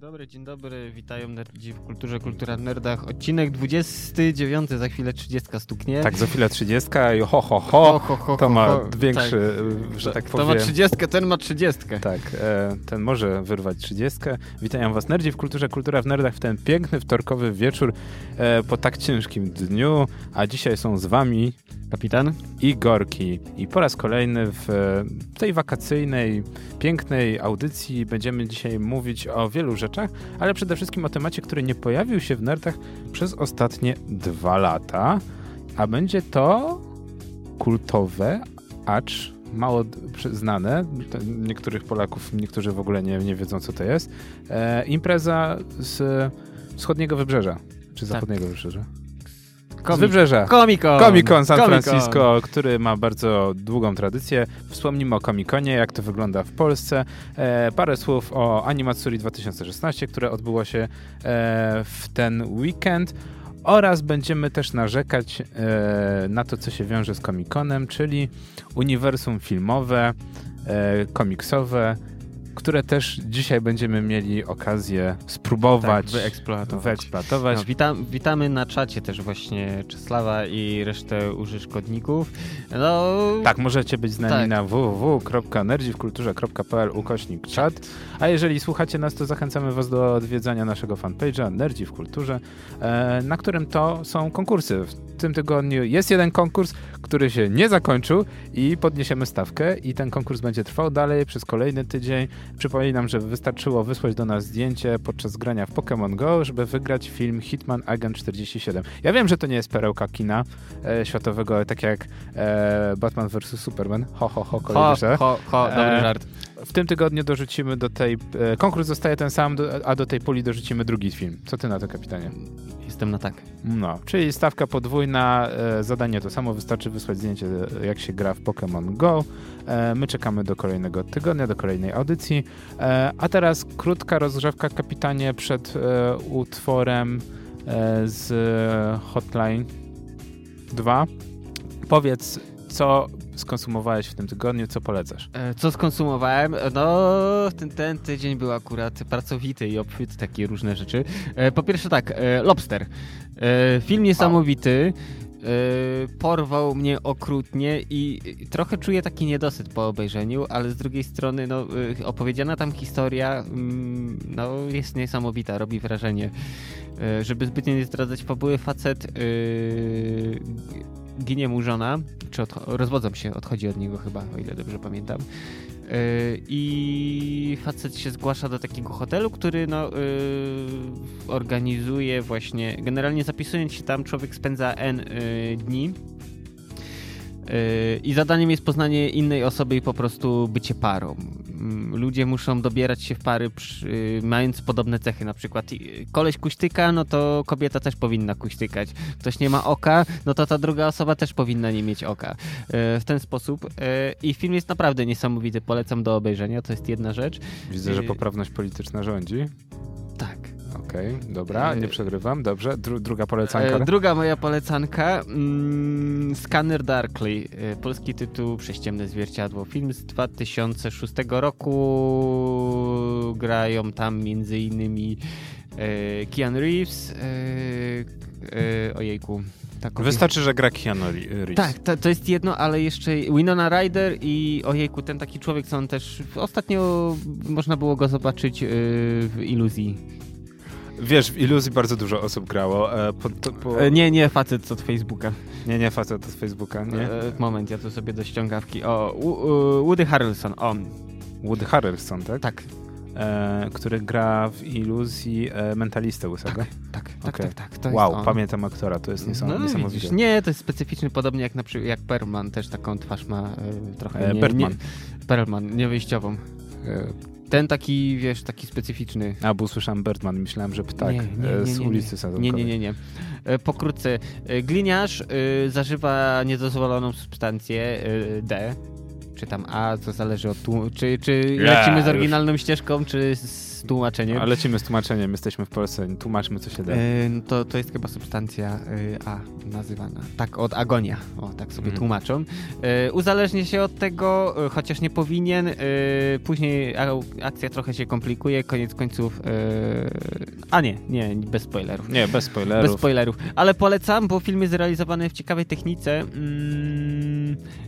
dobry, dzień dobry, witają nerdzi w Kulturze, Kultura w Nerdach. Odcinek 29, za chwilę 30 stuknie. Tak, za chwilę 30 i ho, ho, ho, ho, ho, to ho, ma ho. większy, tak. że tak to powiem. ma 30, ten ma 30. Tak, e, ten może wyrwać 30. Witam was nerdzi w Kulturze, Kultura w Nerdach w ten piękny wtorkowy wieczór e, po tak ciężkim dniu, a dzisiaj są z wami Kapitan? i Gorki. I po raz kolejny w e, tej wakacyjnej, pięknej audycji będziemy dzisiaj mówić o wielu rzeczach, ale przede wszystkim o temacie, który nie pojawił się w nerdach przez ostatnie dwa lata, a będzie to kultowe, acz mało znane. Niektórych Polaków, niektórzy w ogóle nie, nie wiedzą, co to jest. E, impreza z wschodniego wybrzeża. Czy zachodniego wybrzeża? Z wybrzeża. Comic Con! Comic Con San Comic-Con. Francisco, który ma bardzo długą tradycję. Wspomnimy o Comic Conie, jak to wygląda w Polsce. E, parę słów o Animatsuri 2016, które odbyło się e, w ten weekend. Oraz będziemy też narzekać e, na to, co się wiąże z Comic Conem, czyli uniwersum filmowe, e, komiksowe, które też dzisiaj będziemy mieli okazję spróbować Tak, wyeksploatować. wyeksploatować. No, witam, witamy na czacie też właśnie Czesława i resztę użytkowników. No, Tak, możecie być z nami Tak. na www.nerdziwkulturze.pl ukośnik czat. A jeżeli słuchacie nas, to zachęcamy was do odwiedzania naszego fanpage'a Nerdzi w Kulturze, e, na którym to są konkursy. W tym tygodniu jest jeden konkurs, który się nie zakończył i podniesiemy stawkę i ten konkurs będzie trwał dalej przez kolejny tydzień. Przypominam, że wystarczyło wysłać do nas zdjęcie podczas grania w Pokémon Go, żeby wygrać film Hitman Agent 47. Ja wiem, że to nie jest perełka kina e, światowego, tak jak e, Batman vs. Superman. Ho, ho, ho, ho, kolejny ho, ho, dobry E, żart. W tym tygodniu dorzucimy do tej... E, konkurs zostaje ten sam, a do tej puli dorzucimy drugi film. Co ty na to, kapitanie? Jestem na tak. No, czyli stawka podwójna, e, zadanie to samo, wystarczy wysłać zdjęcie, jak się gra w Pokémon Go. E, my czekamy do kolejnego tygodnia, do kolejnej audycji. A teraz krótka rozgrzewka, kapitanie, przed utworem z Hotline 2. Powiedz, co skonsumowałeś w tym tygodniu, co polecasz? E, Co skonsumowałem? No, ten, ten tydzień był akurat pracowity i obfity takie różne rzeczy. E, Po pierwsze tak, e, Lobster. Film niesamowity. Porwał mnie okrutnie i trochę czuję taki niedosyt po obejrzeniu, ale z drugiej strony no, opowiedziana tam historia mm, no, jest niesamowita, robi wrażenie. Żeby zbytnio nie zdradzać fabuły, facet e, ginie mu żona, czy rozwodzą się, odchodzi od niego chyba, o ile dobrze pamiętam. Yy, I facet się zgłasza do takiego hotelu, który no, yy, organizuje właśnie, generalnie zapisując się tam, człowiek spędza N yy, dni. Yy, I zadaniem jest poznanie innej osoby i po prostu bycie parą. Mm, Ludzie muszą dobierać się w pary, przy, mając podobne cechy. Na przykład i- koleś kuśtyka, no to kobieta też powinna kuśtykać. Ktoś nie ma oka, no to ta druga osoba też powinna nie mieć oka. E, W ten sposób. I film jest naprawdę niesamowity. Polecam do obejrzenia. To jest jedna rzecz. Widzę, że poprawność polityczna rządzi. Okej, dobra, Yy. nie przegrywam. Dobrze, Dru druga polecanka. E, druga moja polecanka. Mm, Scanner Darkly. E, polski tytuł Prześciemne zwierciadło. Film z 2006 roku. Grają tam między innymi Keanu Reeves. Ojejku. Wystarczy, że gra Keanu Reeves. Tak, to, to jest jedno, ale jeszcze Winona Ryder i ojejku, ten taki człowiek, co on też ostatnio można było go zobaczyć yy, w iluzji. Wiesz, w Iluzji bardzo dużo osób grało. E, po, to, po... E, nie, nie, facet od Facebooka. nie, nie, facet od Facebooka, nie? E, moment, ja tu sobie do ściągawki. O, U, u, Woody Harrelson, o, Woody Harrelson, tak? tak, E, który gra w Iluzji e, mentalistę łysego. tak, tak, tak, Okej. tak, tak, to wow, on. pamiętam aktora, to jest niesam- No, niesamowite. widzisz, nie, to jest specyficzny, podobnie jak na przykład jak Perlman, też taką twarz ma e, trochę E, nie, Bergman. nie, Perlman, niewyjściową. E, Ten taki, wiesz, taki specyficzny. a, bo usłyszałem Birdman, myślałem, że ptak Nie, nie, e, nie, z nie, ulicy Nie, Sadowkowej. nie, nie, nie. E, Pokrótce. E, Gliniarz e, zażywa niedozwoloną substancję e, D, czy tam A, to zależy od tłum- czy, czy lecimy z oryginalną ścieżką, czy z tłumaczeniem. A lecimy z tłumaczeniem, jesteśmy w Polsce, tłumaczmy co się da. No to, to jest chyba substancja e, A nazywana. Tak, od agonia. O, tak sobie Mhm. tłumaczą. Uzależnia się od tego, e, chociaż nie powinien. Później akcja trochę się komplikuje, koniec końców. A nie, nie, bez spoilerów. Nie, bez spoilerów. Bez spoilerów. Ale polecam, bo film jest zrealizowany w ciekawej technice. Mm,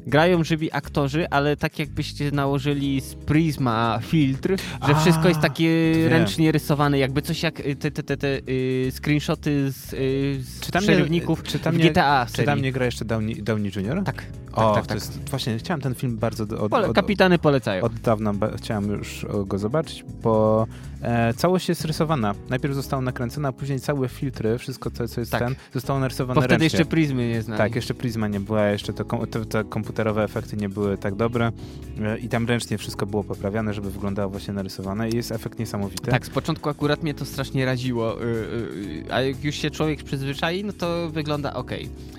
grają żywi aktorzy, ale tak jakbyście nałożyli z Prisma filtr, że wszystko jest takie ręcznie rysowane, jakby coś jak y, te, te, te, te y, screenshoty z, y, z Czy tam nie- przerywników czy tam nie- GTA Czy tam nie gra jeszcze Downey, Downey Jr.? Tak, O, tak, to tak. jest, właśnie chciałem ten film bardzo od, od, kapitany polecają. od dawna chciałem już go zobaczyć, bo e, całość jest rysowana. Najpierw została nakręcona, a później całe filtry, wszystko co, co jest Tak. ten, zostało narysowane bo wtedy ręcznie. jeszcze Prismy nie znali. Tak, jeszcze Prisma nie była, jeszcze to, te, te komputerowe efekty nie były tak dobre e, i tam ręcznie wszystko było poprawiane, żeby wyglądało właśnie narysowane i jest efekt niesamowity. Tak, z początku akurat mnie to strasznie raziło, y, y, a jak już się człowiek przyzwyczai, no to wygląda ok.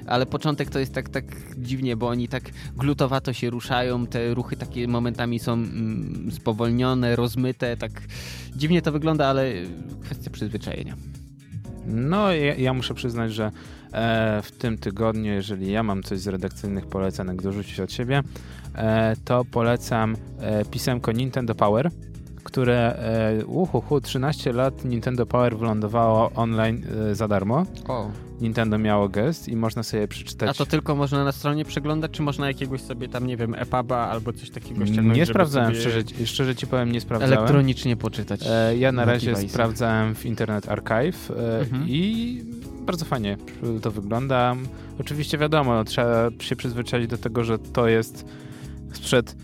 Ale początek to jest tak, tak dziwnie, bo oni tak glutowato się ruszają, te ruchy takie momentami są mm, spowolnione, rozmyte, tak dziwnie to wygląda, ale kwestia przyzwyczajenia. No, ja, ja muszę przyznać, że e, w tym tygodniu, jeżeli ja mam coś z redakcyjnych polecanek dorzucić od siebie, e, to polecam e, pisemko Nintendo Power, które e, uhuhu, 13 lat Nintendo Power wylądowało online e, za darmo. O. Nintendo miało gest i można sobie przeczytać. A to tylko można na stronie przeglądać, czy można jakiegoś sobie tam, nie wiem, EPUBa albo coś takiego ściągnąć, nie sprawdzałem, sobie szczerze, szczerze ci powiem, nie sprawdzałem. elektronicznie poczytać. E, ja na razie device'ach. sprawdzałem w Internet Archive e, Mhm. i bardzo fajnie to wygląda. Oczywiście wiadomo, trzeba się przyzwyczaić do tego, że to jest sprzed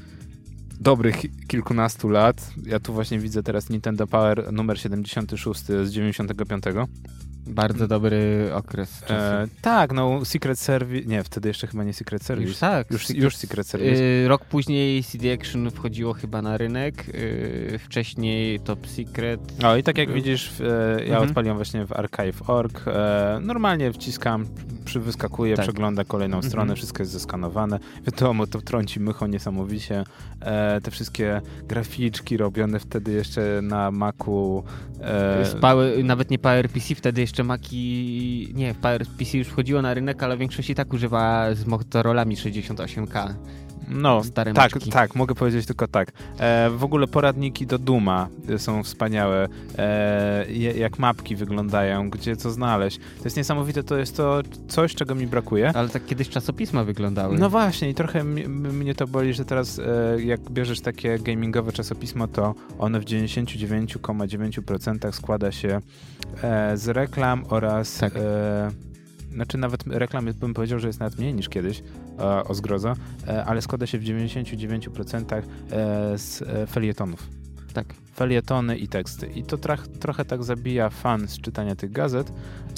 dobrych kilkunastu lat. Ja tu właśnie widzę teraz Nintendo Power numer 76 z 95. Bardzo dobry okres. E, tak, no Secret Service, nie, wtedy jeszcze chyba nie Secret Service. Już tak. Już, Secret- już Secret Service. Y, rok później CD Action wchodziło chyba na rynek. y, wcześniej Top Secret. O, i tak jak Był. widzisz, w, e, ja Mhm. odpaliłem właśnie w archive.org. E, normalnie wciskam, przy wyskakuje, Tak. przegląda kolejną Mhm. stronę, wszystko jest zeskanowane. Wiadomo, to trąci mycho niesamowicie. E, te wszystkie graficzki robione wtedy jeszcze na Macu. E, power, nawet nie PowerPC, wtedy jeszcze Maki. Nie, PowerPC już wchodziło na rynek, ale większość i tak używała z Motorolami 68K. No, stare tak, maczki. tak, mogę powiedzieć tylko tak. E, w ogóle poradniki do Duma e, są wspaniałe. E, jak mapki wyglądają, gdzie co znaleźć. To jest niesamowite, to jest to coś, czego mi brakuje. Ale tak kiedyś czasopisma wyglądały. No właśnie, i trochę mnie to boli, że teraz e, jak bierzesz takie gamingowe czasopismo, to one w 99,9% składa się e, z reklam oraz. Tak. E, znaczy nawet reklam bym powiedział, że jest nawet mniej niż kiedyś, e, o zgrozo, e, ale składa się w 99% e, z e, felietonów. tak. Felietony i teksty. I to trach, trochę tak zabija fan z czytania tych gazet.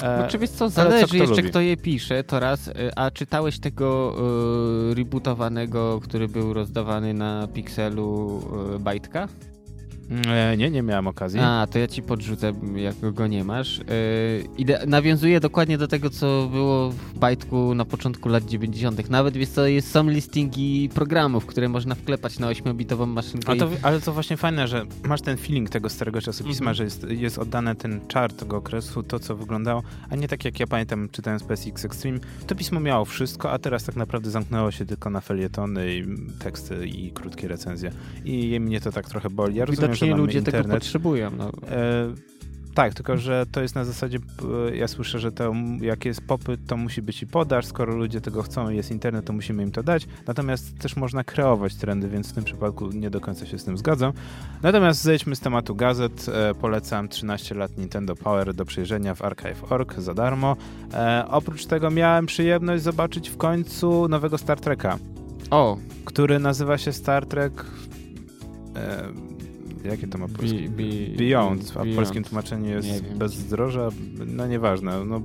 E, No, co, ale zależy co kto jeszcze lubi. kto je pisze, to raz. A czytałeś tego y, rebootowanego, który był rozdawany na Pixelu y, Bajtka? E, nie, nie miałem okazji. A, to ja ci podrzucę, jak go nie masz. Yy, ide- nawiązuje dokładnie do tego, co było w Bajtku na początku lat 90. Nawet wiesz co, jest, są listingi programów, które można wklepać na 8-bitową maszynkę. To, i- ale to właśnie fajne, że masz ten feeling tego starego czasopisma, Mhm. że jest, jest oddane ten czar tego okresu, to co wyglądało, a nie tak jak ja pamiętam czytając PSX Extreme, to pismo miało wszystko, a teraz tak naprawdę zamknęło się tylko na felietony i teksty i krótkie recenzje. I mnie to tak trochę boli. Ja rozumiem, mamy ludzie tego internet. potrzebują. No. E, tak, tylko że to jest na zasadzie, e, ja słyszę, że to jak jest popyt, to musi być i podaż, skoro ludzie tego chcą i jest internet, to musimy im to dać. Natomiast też można kreować trendy, więc w tym przypadku nie do końca się z tym zgadzam. Natomiast zejdźmy z tematu gazet. E, polecam 13 lat Nintendo Power do przejrzenia w archive.org za darmo. E, oprócz tego miałem przyjemność zobaczyć w końcu nowego Star Treka, O, który nazywa się Star Trek... E, jakie to ma polskie? Be- be- Beyond, a w Beyond. polskim tłumaczeniu jest bezdroża, no nieważne. No,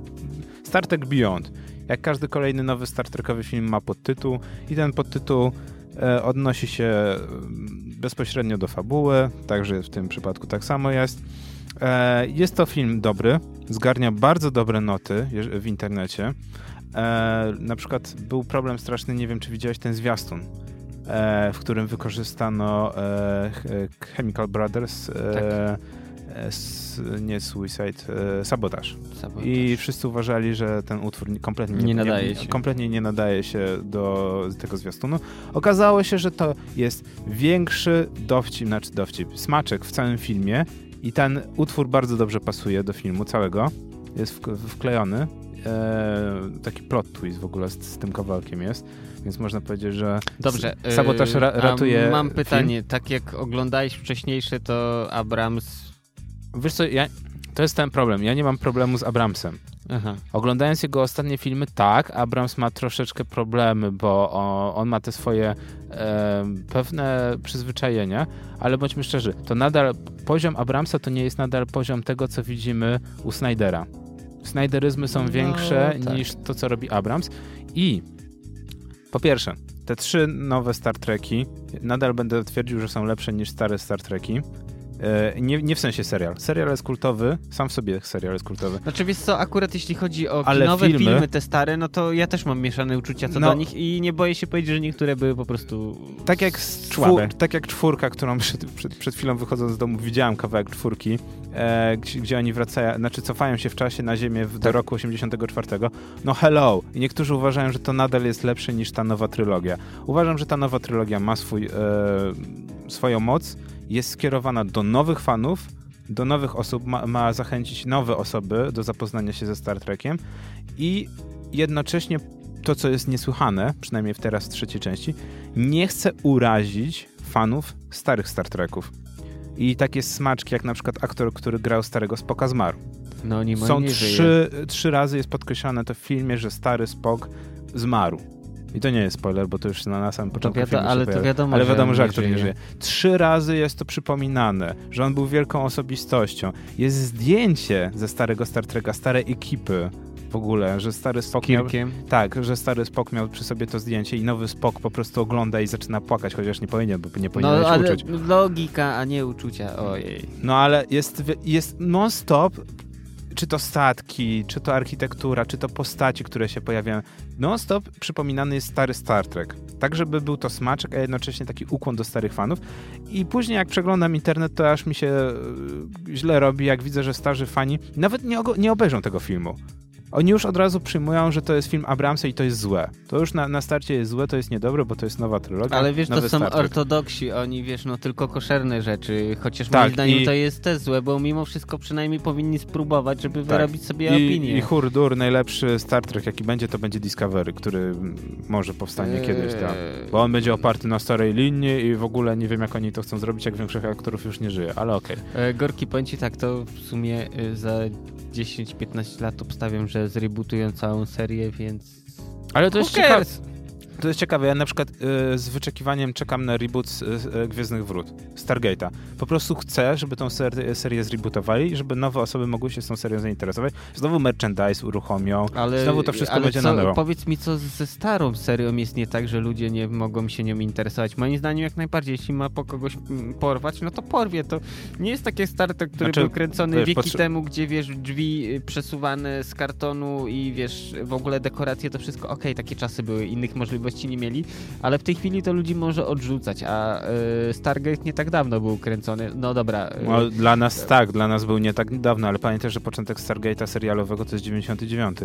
Star Trek Beyond. Jak każdy kolejny nowy Star Trekowy film ma podtytuł i ten podtytuł e, odnosi się mm, bezpośrednio do fabuły, także w tym przypadku tak samo jest. E, jest to film dobry, zgarnia bardzo dobre noty w internecie. E, na przykład był problem straszny, nie wiem czy widziałeś ten zwiastun. E, w którym wykorzystano e, Chemical Brothers, e, tak. s, nie Suicide, Sabotaż. Sabotaż. I wszyscy uważali, że ten utwór kompletnie nie, nie nadaje się. kompletnie nie nadaje się do tego zwiastunu. Okazało się, że to jest większy dowcip, znaczy dowcip, smaczek w całym filmie i ten utwór bardzo dobrze pasuje do filmu całego. Jest wklejony. E, taki plot twist w ogóle z, z, tym kawałkiem jest, więc można powiedzieć, że Dobrze, sabotaż ra ratuje. Mam pytanie, film. tak jak oglądałeś wcześniejsze, to Abrams. Wiesz co, ja, to jest ten problem. Ja nie mam problemu z Abramsem. Aha. Oglądając jego ostatnie filmy, tak, Abrams ma troszeczkę problemy, bo on, on ma te swoje e, pewne przyzwyczajenia, ale bądźmy szczerzy, to nadal poziom Abramsa to nie jest nadal poziom tego, co widzimy u Snydera. Snyderyzmy są no, większe tak. niż to, co robi Abrams i po pierwsze, te trzy nowe Star Treki nadal będę twierdził, że są lepsze niż stare Star Treki. E, nie, nie w sensie serial. Serial jest kultowy, sam w sobie serial jest kultowy. Znaczy wiesz co, akurat jeśli chodzi o Ale nowe filmy, filmy, te stare, no to ja też mam mieszane uczucia co no, do nich i nie boję się powiedzieć, że niektóre były po prostu tak jak czwór, Tak jak czwórka, którą przed, przed, przed, chwilą wychodząc z domu widziałem kawałek czwórki, e, gdzie, gdzie, oni wracają, znaczy cofają się w czasie na ziemię w, tak. do roku 84. No hello! I niektórzy uważają, że to nadal jest lepsze niż ta nowa trylogia. Uważam, że ta nowa trylogia ma swój, e, swoją moc jest skierowana do nowych fanów, do nowych osób, ma, ma zachęcić nowe osoby do zapoznania się ze Star Trekiem i jednocześnie to, co jest niesłychane, przynajmniej w teraz w trzeciej części, nie chce urazić fanów starych Star Treków. I takie smaczki, jak na przykład aktor, który grał starego Spoka zmarł. No, nie Są trzy, trzy razy jest podkreślane to w filmie, że stary Spok zmarł. I to nie jest spoiler, bo to już na, na samym początku to filmu Ale to wiadomo, ale wiadomo, że, że aktor nie żyje. Trzy razy jest to przypominane, że on był wielką osobistością. Jest zdjęcie ze starego Star Treka, starej ekipy w ogóle, że stary Spock miał, tak, że stary Spock miał przy sobie to zdjęcie i nowy Spock po prostu ogląda i zaczyna płakać, chociaż nie powinien, bo nie powinien no, ale uczuć. logika, a nie uczucia, ojej. No ale jest, jest non-stop czy to statki, czy to architektura, czy to postaci, które się pojawiają. Non-stop przypominany jest stary Star Trek. Tak, żeby był to smaczek, a jednocześnie taki ukłon do starych fanów. I później jak przeglądam internet, to aż mi się e, źle robi, jak widzę, że starzy fani nawet nie, nie obejrzą tego filmu. Oni już od razu przyjmują, że to jest film Abramsa i to jest złe. To już na, na starcie jest złe, to jest niedobre, bo to jest nowa trylogia. Ale wiesz, to są ortodoksi, oni wiesz, no tylko koszerne rzeczy, chociaż tak, moim zdaniem i... to jest też złe, bo mimo wszystko przynajmniej powinni spróbować, żeby tak. wyrobić sobie I, opinię. I hurdur, najlepszy Star Trek jaki będzie, to będzie Discovery, który może powstanie eee... kiedyś tam. Bo on będzie oparty na starej linii i w ogóle nie wiem jak oni to chcą zrobić, jak większość aktorów już nie żyje, ale okej. Okay. E, Gorki, powiem ci tak, to w sumie e, za 10-15 lat obstawiam, że zrebootują całą serię, więc... Ale to jest ciekawe. To jest ciekawe, ja na przykład y, z wyczekiwaniem czekam na reboot z, y, Gwiezdnych Wrót, Stargate'a. Po prostu chcę, żeby tą ser serię zrebootowali, żeby nowe osoby mogły się z tą serią zainteresować. Znowu merchandise uruchomią, ale, znowu to wszystko będzie co, na nowo. Powiedz mi, co ze starą serią jest nie tak, że ludzie nie mogą się nią interesować. Moim zdaniem jak najbardziej, jeśli ma po kogoś mm, porwać, no to porwie. To nie jest takie starte, który znaczy, był kręcony wieki temu, gdzie wiesz, drzwi y, przesuwane z kartonu i wiesz, w ogóle dekoracje, to wszystko, okej, okay, takie czasy były, innych możliwości możliwości nie mieli, ale w tej chwili to ludzi może odrzucać, a y, Stargate nie tak dawno był kręcony. No dobra. Y, no, dla nas tak, dla nas był nie tak dawno, ale pamiętaj, że początek Stargate'a serialowego to jest 99.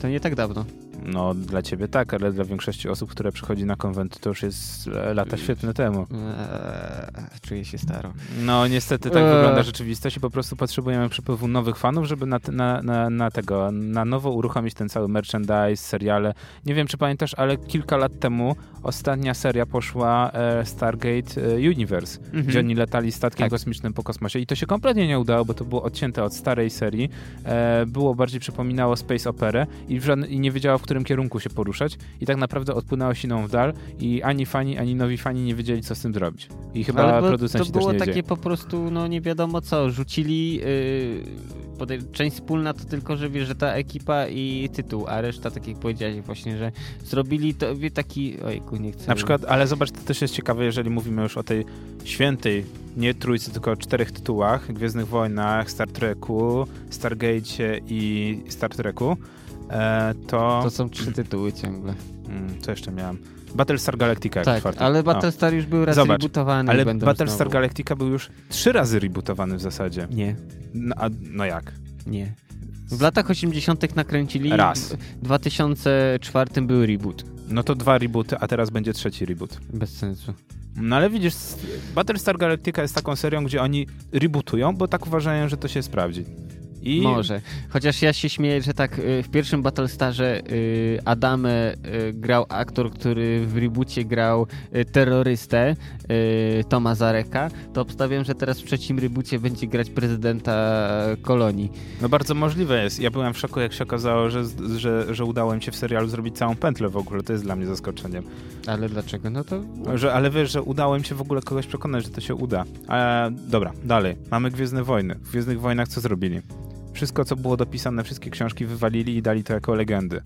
To nie tak dawno. No, dla ciebie tak, ale dla większości osób, które przychodzi na konwenty, to już jest lata świetne temu. Eee, czuję się staro. No, niestety tak eee. wygląda rzeczywistość i po prostu potrzebujemy przepływu nowych fanów, żeby na, na, na, na, tego, na nowo uruchomić ten cały merchandise, seriale. Nie wiem, czy pamiętasz, ale kilka lat temu ostatnia seria poszła e, Stargate e, Universe, mhm. gdzie oni latali statkiem tak. kosmicznym po kosmosie i to się kompletnie nie udało, bo to było odcięte od starej serii. E, było bardziej przypominało Space Opera i, i nie wiedziało, w którym kierunku się poruszać i tak naprawdę odpłynęło siną w dal i ani fani, ani nowi fani nie wiedzieli, co z tym zrobić. I chyba Ale producenci to było takie wiedzieli. po prostu, no nie wiadomo co, rzucili yy, część wspólna to tylko, że wiesz, że ta ekipa i tytuł, a reszta, tak jak powiedziałeś właśnie, że zrobili to taki, ojku, nie chcę... Na przykład, ale zobacz, to też jest ciekawe, jeżeli mówimy już o tej świętej, nie trójcy, tylko czterech tytułach, Gwiezdnych Wojnach, Star Treku, Stargate i Star Treku, E, to... To są trzy tytuły ciągle. Hmm, co jeszcze miałem? Battlestar Galactica Tak, czwarty. ale O. Battlestar już był raz Zobacz, rebootowany. Ale Battlestar znowu. Galactica był już trzy razy rebootowany w zasadzie. Nie, No, a, no jak? nie. W latach 80. nakręcili. Raz. W 2004 był reboot. No to dwa rebooty, a teraz będzie trzeci reboot. Bez sensu. No ale widzisz, Battlestar Galactica jest taką serią, gdzie oni rebootują, bo tak uważają, że to się sprawdzi. I Może. Chociaż ja się śmieję, że tak y, w pierwszym Battlestarze y, Adamę y, grał aktor, który w reboocie grał terrorystę Toma Zareka, to obstawiam, że teraz w trzecim reboocie będzie grać prezydenta kolonii. No bardzo możliwe jest. Ja byłem w szoku, jak się okazało, że, że, że udało im się w serialu zrobić całą pętlę w ogóle. To jest dla mnie zaskoczeniem. Ale dlaczego? No to Że, ale wiesz, że udało im się w ogóle kogoś przekonać, że to się uda. E, dobra, dalej. Mamy Gwiezdne Wojny. W Gwiezdnych Wojnach co zrobili? Wszystko, co było dopisane, wszystkie książki wywalili i dali to jako legendy.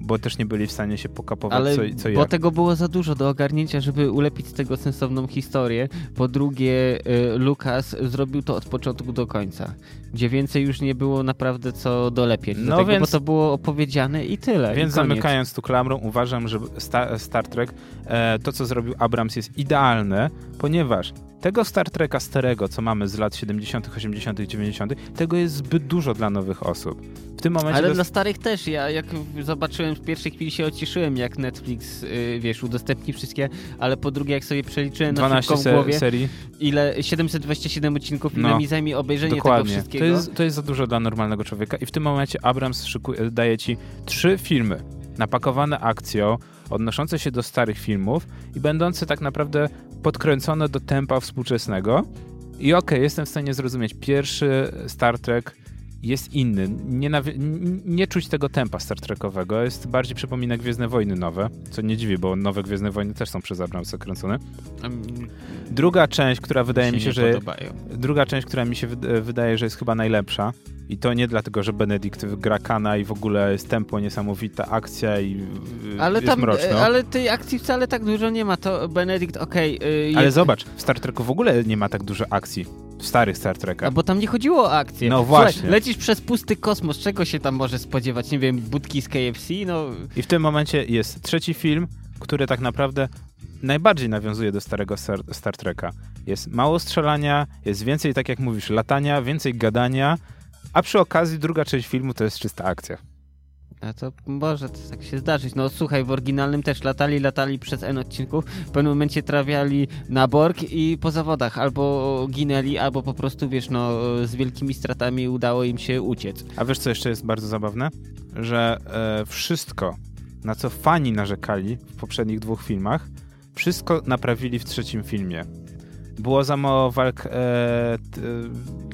Bo też nie byli w stanie się pokapować, Ale co, co bo jak. tego było za dużo do ogarnięcia, żeby ulepić z tego sensowną historię. Po drugie, y, Lucas zrobił to od początku do końca, gdzie więcej już nie było naprawdę co dolepieć. No do tego, więc- bo to było opowiedziane i tyle. Więc i zamykając tu klamrą, uważam, że Star, Star Trek, e, to co zrobił Abrams jest idealne, ponieważ tego Star Treka starego, co mamy z lat 70., 80., 90., tego jest zbyt dużo dla nowych osób. W tym momencie Ale dos- dla starych też. Ja jak zobaczyłem w pierwszej chwili się ocieszyłem, jak Netflix, y, wiesz, udostępni wszystkie, ale po drugie jak sobie przeliczyłem na 12 szybką w głowie, se- serii. ile 727 odcinków, ile No. mi zajmie obejrzenie tego Dokładnie. To wszystkiego. jest, to jest za dużo dla normalnego człowieka i w tym momencie Abrams szykuje, daje ci trzy filmy napakowane akcją, odnoszące się do starych filmów i będące tak naprawdę podkręcone do tempa współczesnego. I okej, jestem w stanie zrozumieć. Pierwszy Star Trek jest inny. Nie, nie czuć tego tempa Star Trekowego. Jest bardziej przypomina Gwiezdne Wojny nowe, co nie dziwi, bo nowe Gwiezdne Wojny też są przez Abramsa kręcone. Druga część, która wydaje mi się, że podobają. Druga część, która mi się wyd- wydaje, że jest chyba najlepsza. I to nie dlatego, że Benedikt gra kana i w ogóle jest tempo niesamowita, akcja i Ale jest tam, mroczno. e, ale tej akcji wcale tak dużo nie ma. To Benedikt, okej. y, Ale jest- zobacz, w Star Treku w ogóle nie ma tak dużo akcji. W starych Star A Trekach. bo tam nie chodziło o akcję. No Słuchaj, właśnie. lecisz przez pusty kosmos, czego się tam może spodziewać? Nie wiem, budki z KFC? No, I w tym momencie jest trzeci film, który tak naprawdę najbardziej nawiązuje do starego Star, Star Treka. Jest mało strzelania, jest więcej, tak jak mówisz, latania, więcej gadania, a przy okazji druga część filmu to jest czysta akcja. A to może to tak się zdarzyć. No słuchaj, w oryginalnym też latali, latali przez N odcinków, w pewnym momencie trafiali na Borg i po zawodach albo ginęli, albo po prostu, wiesz, no z wielkimi stratami udało im się uciec. A wiesz, co jeszcze jest bardzo zabawne? Że e, wszystko, na co fani narzekali w poprzednich dwóch filmach, wszystko naprawili w trzecim filmie. Było za mało walk e, t,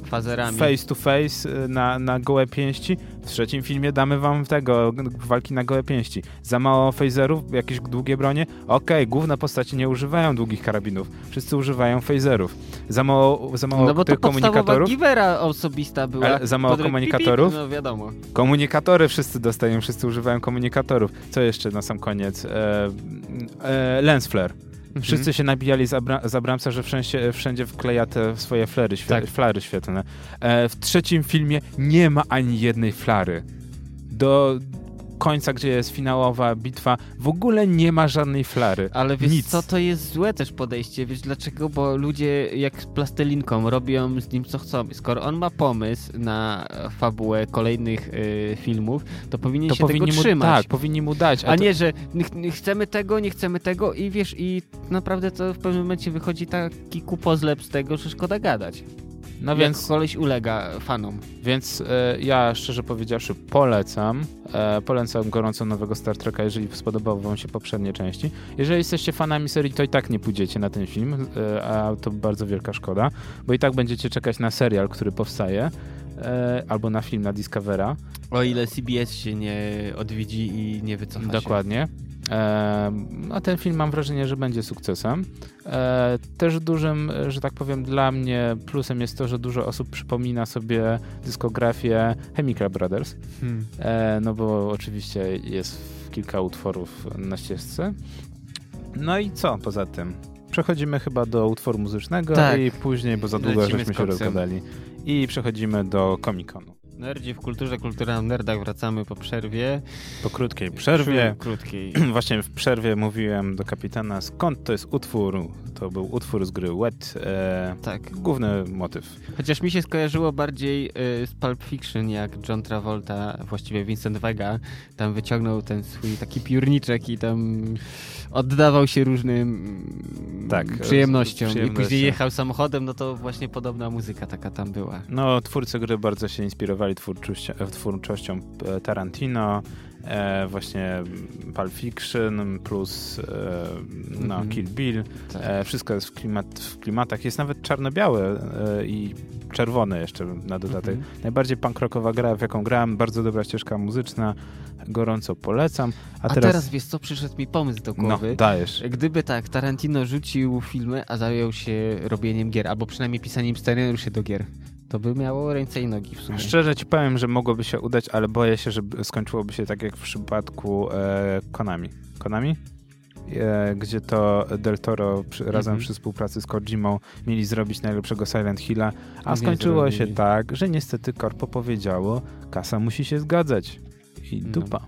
Fazerami. face to face e, na, na gołe pięści. W trzecim filmie damy wam tego, walki na gołe pięści. Za mało phaserów, jakieś długie bronie. Okej, główne postacie nie używają długich karabinów. Wszyscy używają phaserów. Za mało, za mało No bo to komunikatorów. givera osobista była. Ale za mało komunikatorów? No wiadomo. Komunikatory wszyscy dostają, wszyscy używają komunikatorów. Co jeszcze na sam koniec? E, e, lens flare. Wszyscy Mhm. się nabijali z, Abra- z Abramsa, że wszędzie, wszędzie wkleja te swoje flery, świe- Tak. flary świetlne. E, w trzecim filmie nie ma ani jednej flary. Do końca, gdzie jest finałowa bitwa, w ogóle nie ma żadnej flary. Ale wiesz Nic. co, to jest złe też podejście, wiesz dlaczego? Bo ludzie jak z plastelinką robią z nim co chcą. Skoro on ma pomysł na fabułę kolejnych y, filmów, to powinien To się tego powinni mu, trzymać. tak, powinni mu dać. A to- nie, że ch- ch- chcemy tego, nie chcemy tego i wiesz, i naprawdę to w pewnym momencie wychodzi taki kupozlep z tego, że szkoda gadać. No Jak więc koleś ulega fanom. Więc e, ja szczerze powiedziawszy polecam. E, polecam gorąco nowego Star Treka, jeżeli spodobały wam się poprzednie części. Jeżeli jesteście fanami serii, to i tak nie pójdziecie na ten film, e, a to bardzo wielka szkoda, bo i tak będziecie czekać na serial, który powstaje, e, albo na film na Discovera. O ile CBS się nie odwiedzi i nie wycofa się. Dokładnie. E, a ten film mam wrażenie, że będzie sukcesem. E, też dużym, że tak powiem, dla mnie plusem jest to, że dużo osób przypomina sobie dyskografię Chemical Brothers. Hmm. E, no bo oczywiście jest kilka utworów na ścieżce. No i co poza tym? Przechodzimy chyba do utworu muzycznego Tak. i później, bo za długo Lecimy żeśmy się rozgadali. I przechodzimy do Comic-Conu. Nerdzi w kulturze, kultura nerdach wracamy po przerwie. Po krótkiej przerwie. Krótkiej. Właśnie w przerwie mówiłem do kapitana, skąd to jest utwór. To był utwór z gry Wet. E, Tak. Główny motyw. Chociaż mi się skojarzyło bardziej y, z Pulp Fiction, jak John Travolta, właściwie Vincent Vega, tam wyciągnął ten swój taki piórniczek i tam oddawał się różnym mm, Tak, przyjemnościom. I przyjemnościom. później jechał samochodem, no to właśnie podobna muzyka taka tam była. No, twórcy gry bardzo się inspirowali twórczością, twórczością e, Tarantino, e, właśnie Pulp Fiction plus e, no, Mhm. Kill Bill. Tak. E, wszystko jest w, klimat, w klimatach. Jest nawet czarno-białe e, i czerwone jeszcze na dodatek. Mhm. Najbardziej punk rockowa gra, w jaką grałem. Bardzo dobra ścieżka muzyczna. Gorąco polecam. A, A, teraz... wiesz co, przyszedł mi pomysł do no, głowy. dajesz. Gdyby tak, Tarantino rzucił filmy, a zajął się robieniem gier, albo przynajmniej pisaniem scenariuszy do gier, to by miało ręce i nogi w sumie. Szczerze ci powiem, że mogłoby się udać, ale boję się, że skończyłoby się tak jak w przypadku e, Konami. Konami? E, gdzie to Del Toro przy, razem Mhm. przy współpracy z Kojimą mieli zrobić najlepszego Silent Hilla, a Nie skończyło się zrobili. tak, że niestety korpo powiedziało, kasa musi się zgadzać. I No.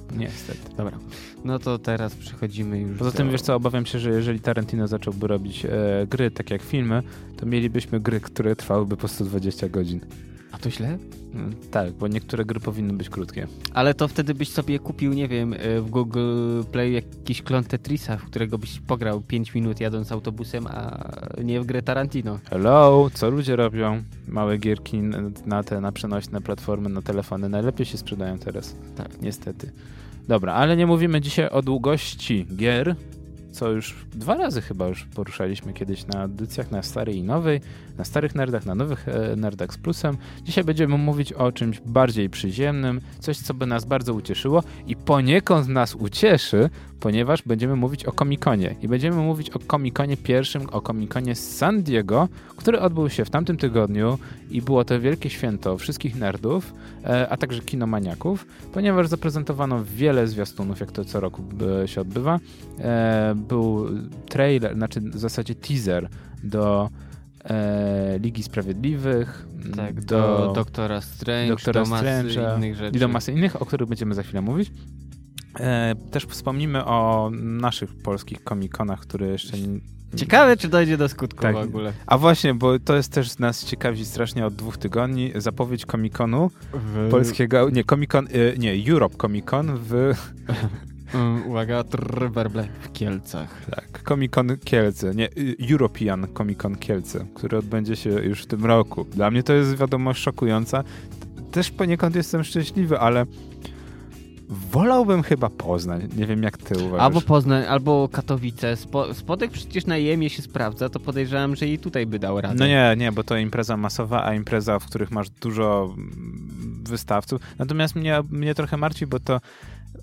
Dupa. Niestety. Dobra, no to teraz przechodzimy już Poza do... tym, wiesz co, obawiam się, że jeżeli Tarantino zacząłby robić e, gry tak jak filmy, to mielibyśmy gry, które trwałyby po 120 godzin. A to źle? Tak, bo niektóre gry powinny być krótkie. Ale to wtedy byś sobie kupił, nie wiem, y, w Google Play jakiś klon Tetrisa, w którego byś pograł 5 minut jadąc autobusem, a nie w grę Tarantino. Hello, co ludzie robią? Małe gierki na te, na przenośne platformy, na telefony najlepiej się sprzedają teraz. Tak. Niestety. Dobra, ale nie mówimy dzisiaj o długości gier, co już dwa razy chyba już poruszaliśmy kiedyś na audycjach, na starej i nowej, na starych nerdach, na nowych e, nerdach z plusem. Dzisiaj będziemy mówić o czymś bardziej przyziemnym, coś, co by nas bardzo ucieszyło i poniekąd nas ucieszy, ponieważ będziemy mówić o Comic-Conie. I będziemy mówić o Comic-Conie pierwszym, o Comic-Conie z San Diego, który odbył się w tamtym tygodniu i było to wielkie święto wszystkich nerdów, e, a także kinomaniaków, ponieważ zaprezentowano wiele zwiastunów, jak to co roku e, się odbywa. Był trailer, znaczy w zasadzie teaser do e, Ligi Sprawiedliwych, Tak, do, Doktora Strange, Doktora do masy innych rzeczy. i do masy innych, o których będziemy za chwilę mówić. E, też wspomnimy o naszych polskich komikonach, które jeszcze Ciekawe, czy dojdzie do skutku Tak. w ogóle. A właśnie, bo to jest też nas ciekawi strasznie od dwóch tygodni, zapowiedź komikonu W... polskiego, nie, komikon, e, nie, Europe Comic-Con w, Mm, uwaga, trrr, werble w Kielcach. tak, Comic-Con Kielce, nie, y, European Comic-Con Kielce, który odbędzie się już w tym roku. Dla mnie to jest wiadomość szokująca. Też poniekąd jestem szczęśliwy, ale wolałbym chyba Poznań. Nie wiem, jak ty uważasz. Albo Poznań, albo Katowice. Spo, spodek przecież na jemie się sprawdza, to podejrzewam, że i tutaj by dał radę. No nie, nie, bo to impreza masowa, a impreza, w których masz dużo mm, wystawców. Natomiast mnie, mnie trochę martwi, bo to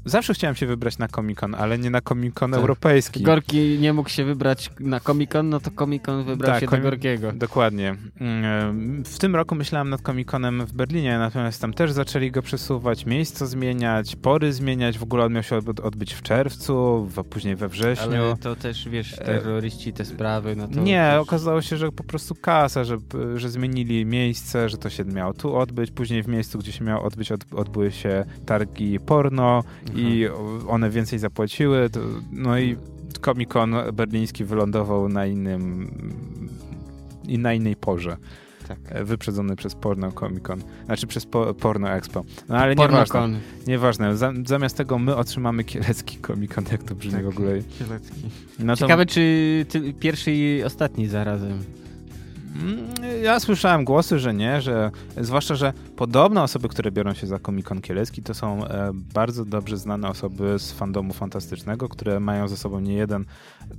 zawsze chciałem się wybrać na Comic-Con, ale nie na Comic-Con Tak. europejski. Gorki nie mógł się wybrać na Comic-Con, no to Comic-Con wybrał Tak, się komi- do Gorkiego. Dokładnie. Mm, W tym roku myślałem nad Comic-Conem w Berlinie, natomiast tam też zaczęli go przesuwać, miejsca zmieniać, pory zmieniać. W ogóle on miał się odby- odbyć w czerwcu, w, później we wrześniu. Ale to też, wiesz, terroryści, te sprawy, no to... Nie, też- okazało się, że po prostu kasa, że, że zmienili miejsce, że to się miało tu odbyć. Później w miejscu, gdzie się miało odbyć, od, odbyły się targi porno i one więcej zapłaciły. To, no i Comic-Con berliński wylądował na innym i na innej porze. Tak. Wyprzedzony przez Porno Comic-Con. Znaczy przez po, Porno Expo. No ale nieważne. Nieważne. Za, zamiast tego my otrzymamy kielecki Comic-Con, jak to brzmi Tak. w ogóle. Kielecki. No to- Ciekawe, czy ty, pierwszy i ostatni zarazem. Mm, Ja słyszałem głosy, że nie, że zwłaszcza, że podobne osoby, które biorą się za Komikon Kielecki, to są e, bardzo dobrze znane osoby z fandomu fantastycznego, które mają ze sobą nie jeden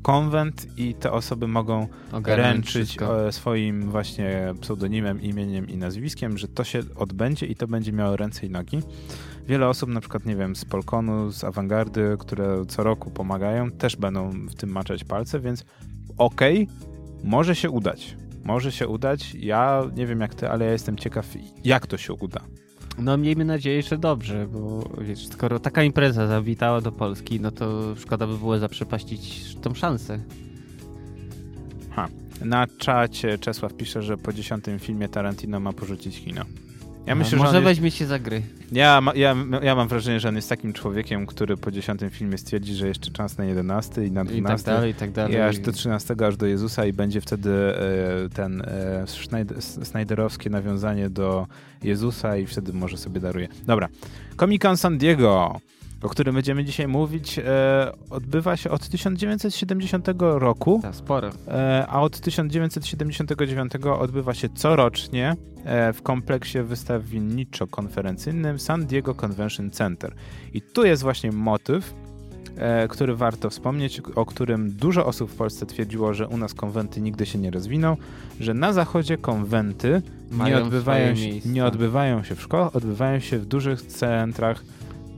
konwent i te osoby mogą Ogarnąć ręczyć wszystko. e, swoim właśnie pseudonimem, imieniem i nazwiskiem, że to się odbędzie i to będzie miało ręce i nogi. Wiele osób, na przykład, nie wiem, z Polkonu, z Awangardy, które co roku pomagają, też będą w tym maczać palce, więc okej, może się udać. Może się udać. Ja nie wiem jak ty, ale ja jestem ciekaw, jak to się uda. No miejmy nadzieję, że dobrze, bo wiesz, skoro taka impreza zawitała do Polski, no to szkoda by było zaprzepaścić tą szansę. Ha. Na czacie Czesław pisze, że po dziesiątym filmie Tarantino ma porzucić kino. Ja No, myślę, może że on jest, weźmie się za gry. ja, ja, ja mam wrażenie, że on jest takim człowiekiem, który po dziesiątym filmie stwierdzi, że jeszcze czas na 11 i na I tak 12 dalej, i tak dalej. I aż do 13 aż do Jezusa i będzie wtedy e, ten e, nawiązanie do Jezusa i wtedy może sobie daruje. Dobra. Comic Con San Diego, o którym będziemy dzisiaj mówić, e, odbywa się od 1970 roku, Tak, sporo. e, a od 1979 odbywa się corocznie e, w kompleksie wystawienniczo-konferencyjnym San Diego Convention Center. I tu jest właśnie motyw, e, który warto wspomnieć, o którym dużo osób w Polsce twierdziło, że u nas konwenty nigdy się nie rozwiną, że na zachodzie konwenty nie odbywają, się, nie odbywają się w szkołach, odbywają się w dużych centrach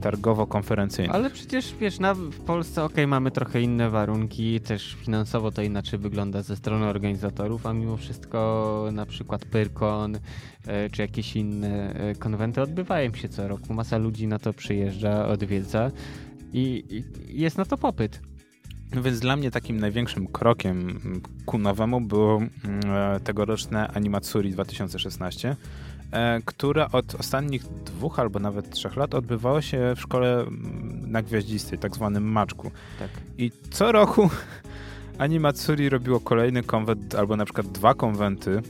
targowo-konferencyjnych. Ale przecież wiesz, na, w Polsce okej, mamy trochę inne warunki, też finansowo to inaczej wygląda ze strony organizatorów, a mimo wszystko na przykład Pyrkon e, czy jakieś inne e, konwenty odbywają się co roku. Masa ludzi na to przyjeżdża, odwiedza i, i jest na to popyt. No więc dla mnie takim największym krokiem ku nowemu było mm, e, tegoroczne Animatsuri 2016, e, które od ostatnich dwóch albo nawet trzech lat odbywało się w szkole mm, na Gwiaździstej, tak zwanym Maczku. Tak. I co roku Animatsuri robiło kolejny konwent, albo na przykład dwa konwenty,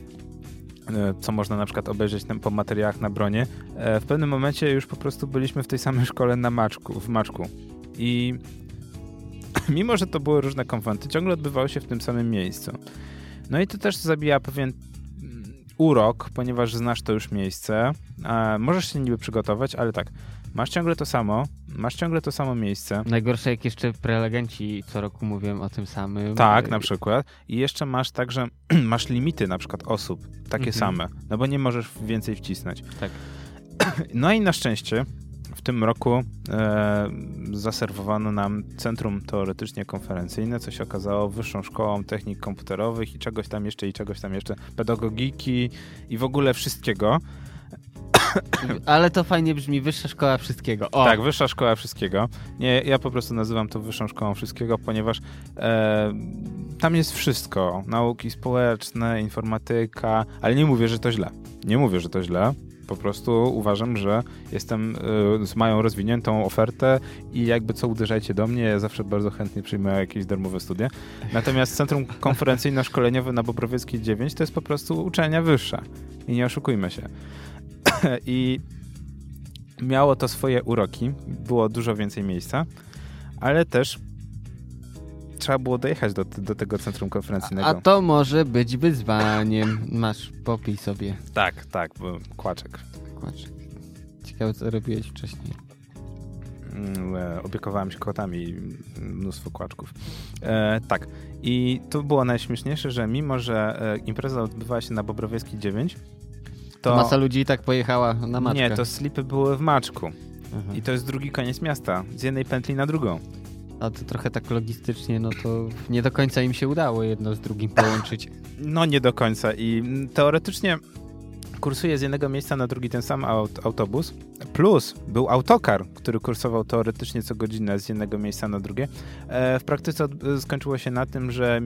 e, co można na przykład obejrzeć po materiałach na bronie. E, W pewnym momencie już po prostu byliśmy w tej samej szkole na Maczku, w Maczku. I mimo, że to były różne konwenty, ciągle odbywały się w tym samym miejscu. No i to też zabija pewien urok, ponieważ znasz to już miejsce. E, możesz się niby przygotować, ale tak, masz ciągle to samo, masz ciągle to samo miejsce. Najgorsze jak jeszcze prelegenci co roku mówią o tym samym. Tak, E, na przykład. I jeszcze masz także, masz limity na przykład osób, takie Mhm. same, no bo nie możesz więcej wcisnąć. Tak. No i na szczęście w tym roku e, zaserwowano nam centrum teoretycznie konferencyjne, co się okazało wyższą szkołą technik komputerowych i czegoś tam jeszcze, i czegoś tam jeszcze, pedagogiki i w ogóle wszystkiego. Ale to fajnie brzmi, wyższa szkoła wszystkiego. O, Tak, wyższa szkoła wszystkiego. Nie, ja po prostu nazywam to wyższą szkołą wszystkiego, ponieważ e, tam jest wszystko. Nauki społeczne, informatyka, ale nie mówię, że to źle. Nie mówię, że to źle. Po prostu uważam, że jestem, y, mają rozwiniętą ofertę i jakby co uderzajcie do mnie, ja zawsze bardzo chętnie przyjmę jakieś darmowe studia. Natomiast Centrum Konferencyjno-Szkoleniowe na Bobrowieckiej 9 to jest po prostu uczelnia wyższa. I nie oszukujmy się. I miało to swoje uroki, było dużo więcej miejsca, ale też trzeba było dojechać do, do tego centrum konferencyjnego. a to może być wyzwaniem. Masz, popij sobie. Tak, tak, kłaczek. Kłacz. Ciekawe co robiłeś wcześniej. Mm, e, Opiekowałem się kotami i mnóstwo kłaczków. E, tak. I to było najśmieszniejsze, że mimo, że e, impreza odbywała się na Bobrowieckiej 9, to... Masa ludzi i tak pojechała na maczkę. Nie, to slipy były w Maczku. Aha. I to jest drugi koniec miasta. Z jednej pętli na drugą. A to trochę tak logistycznie, no to nie do końca im się udało jedno z drugim połączyć. No nie do końca i teoretycznie kursuje z jednego miejsca na drugi ten sam aut autobus, plus był autokar, który kursował teoretycznie co godzinę z jednego miejsca na drugie. E, w praktyce skończyło się na tym, że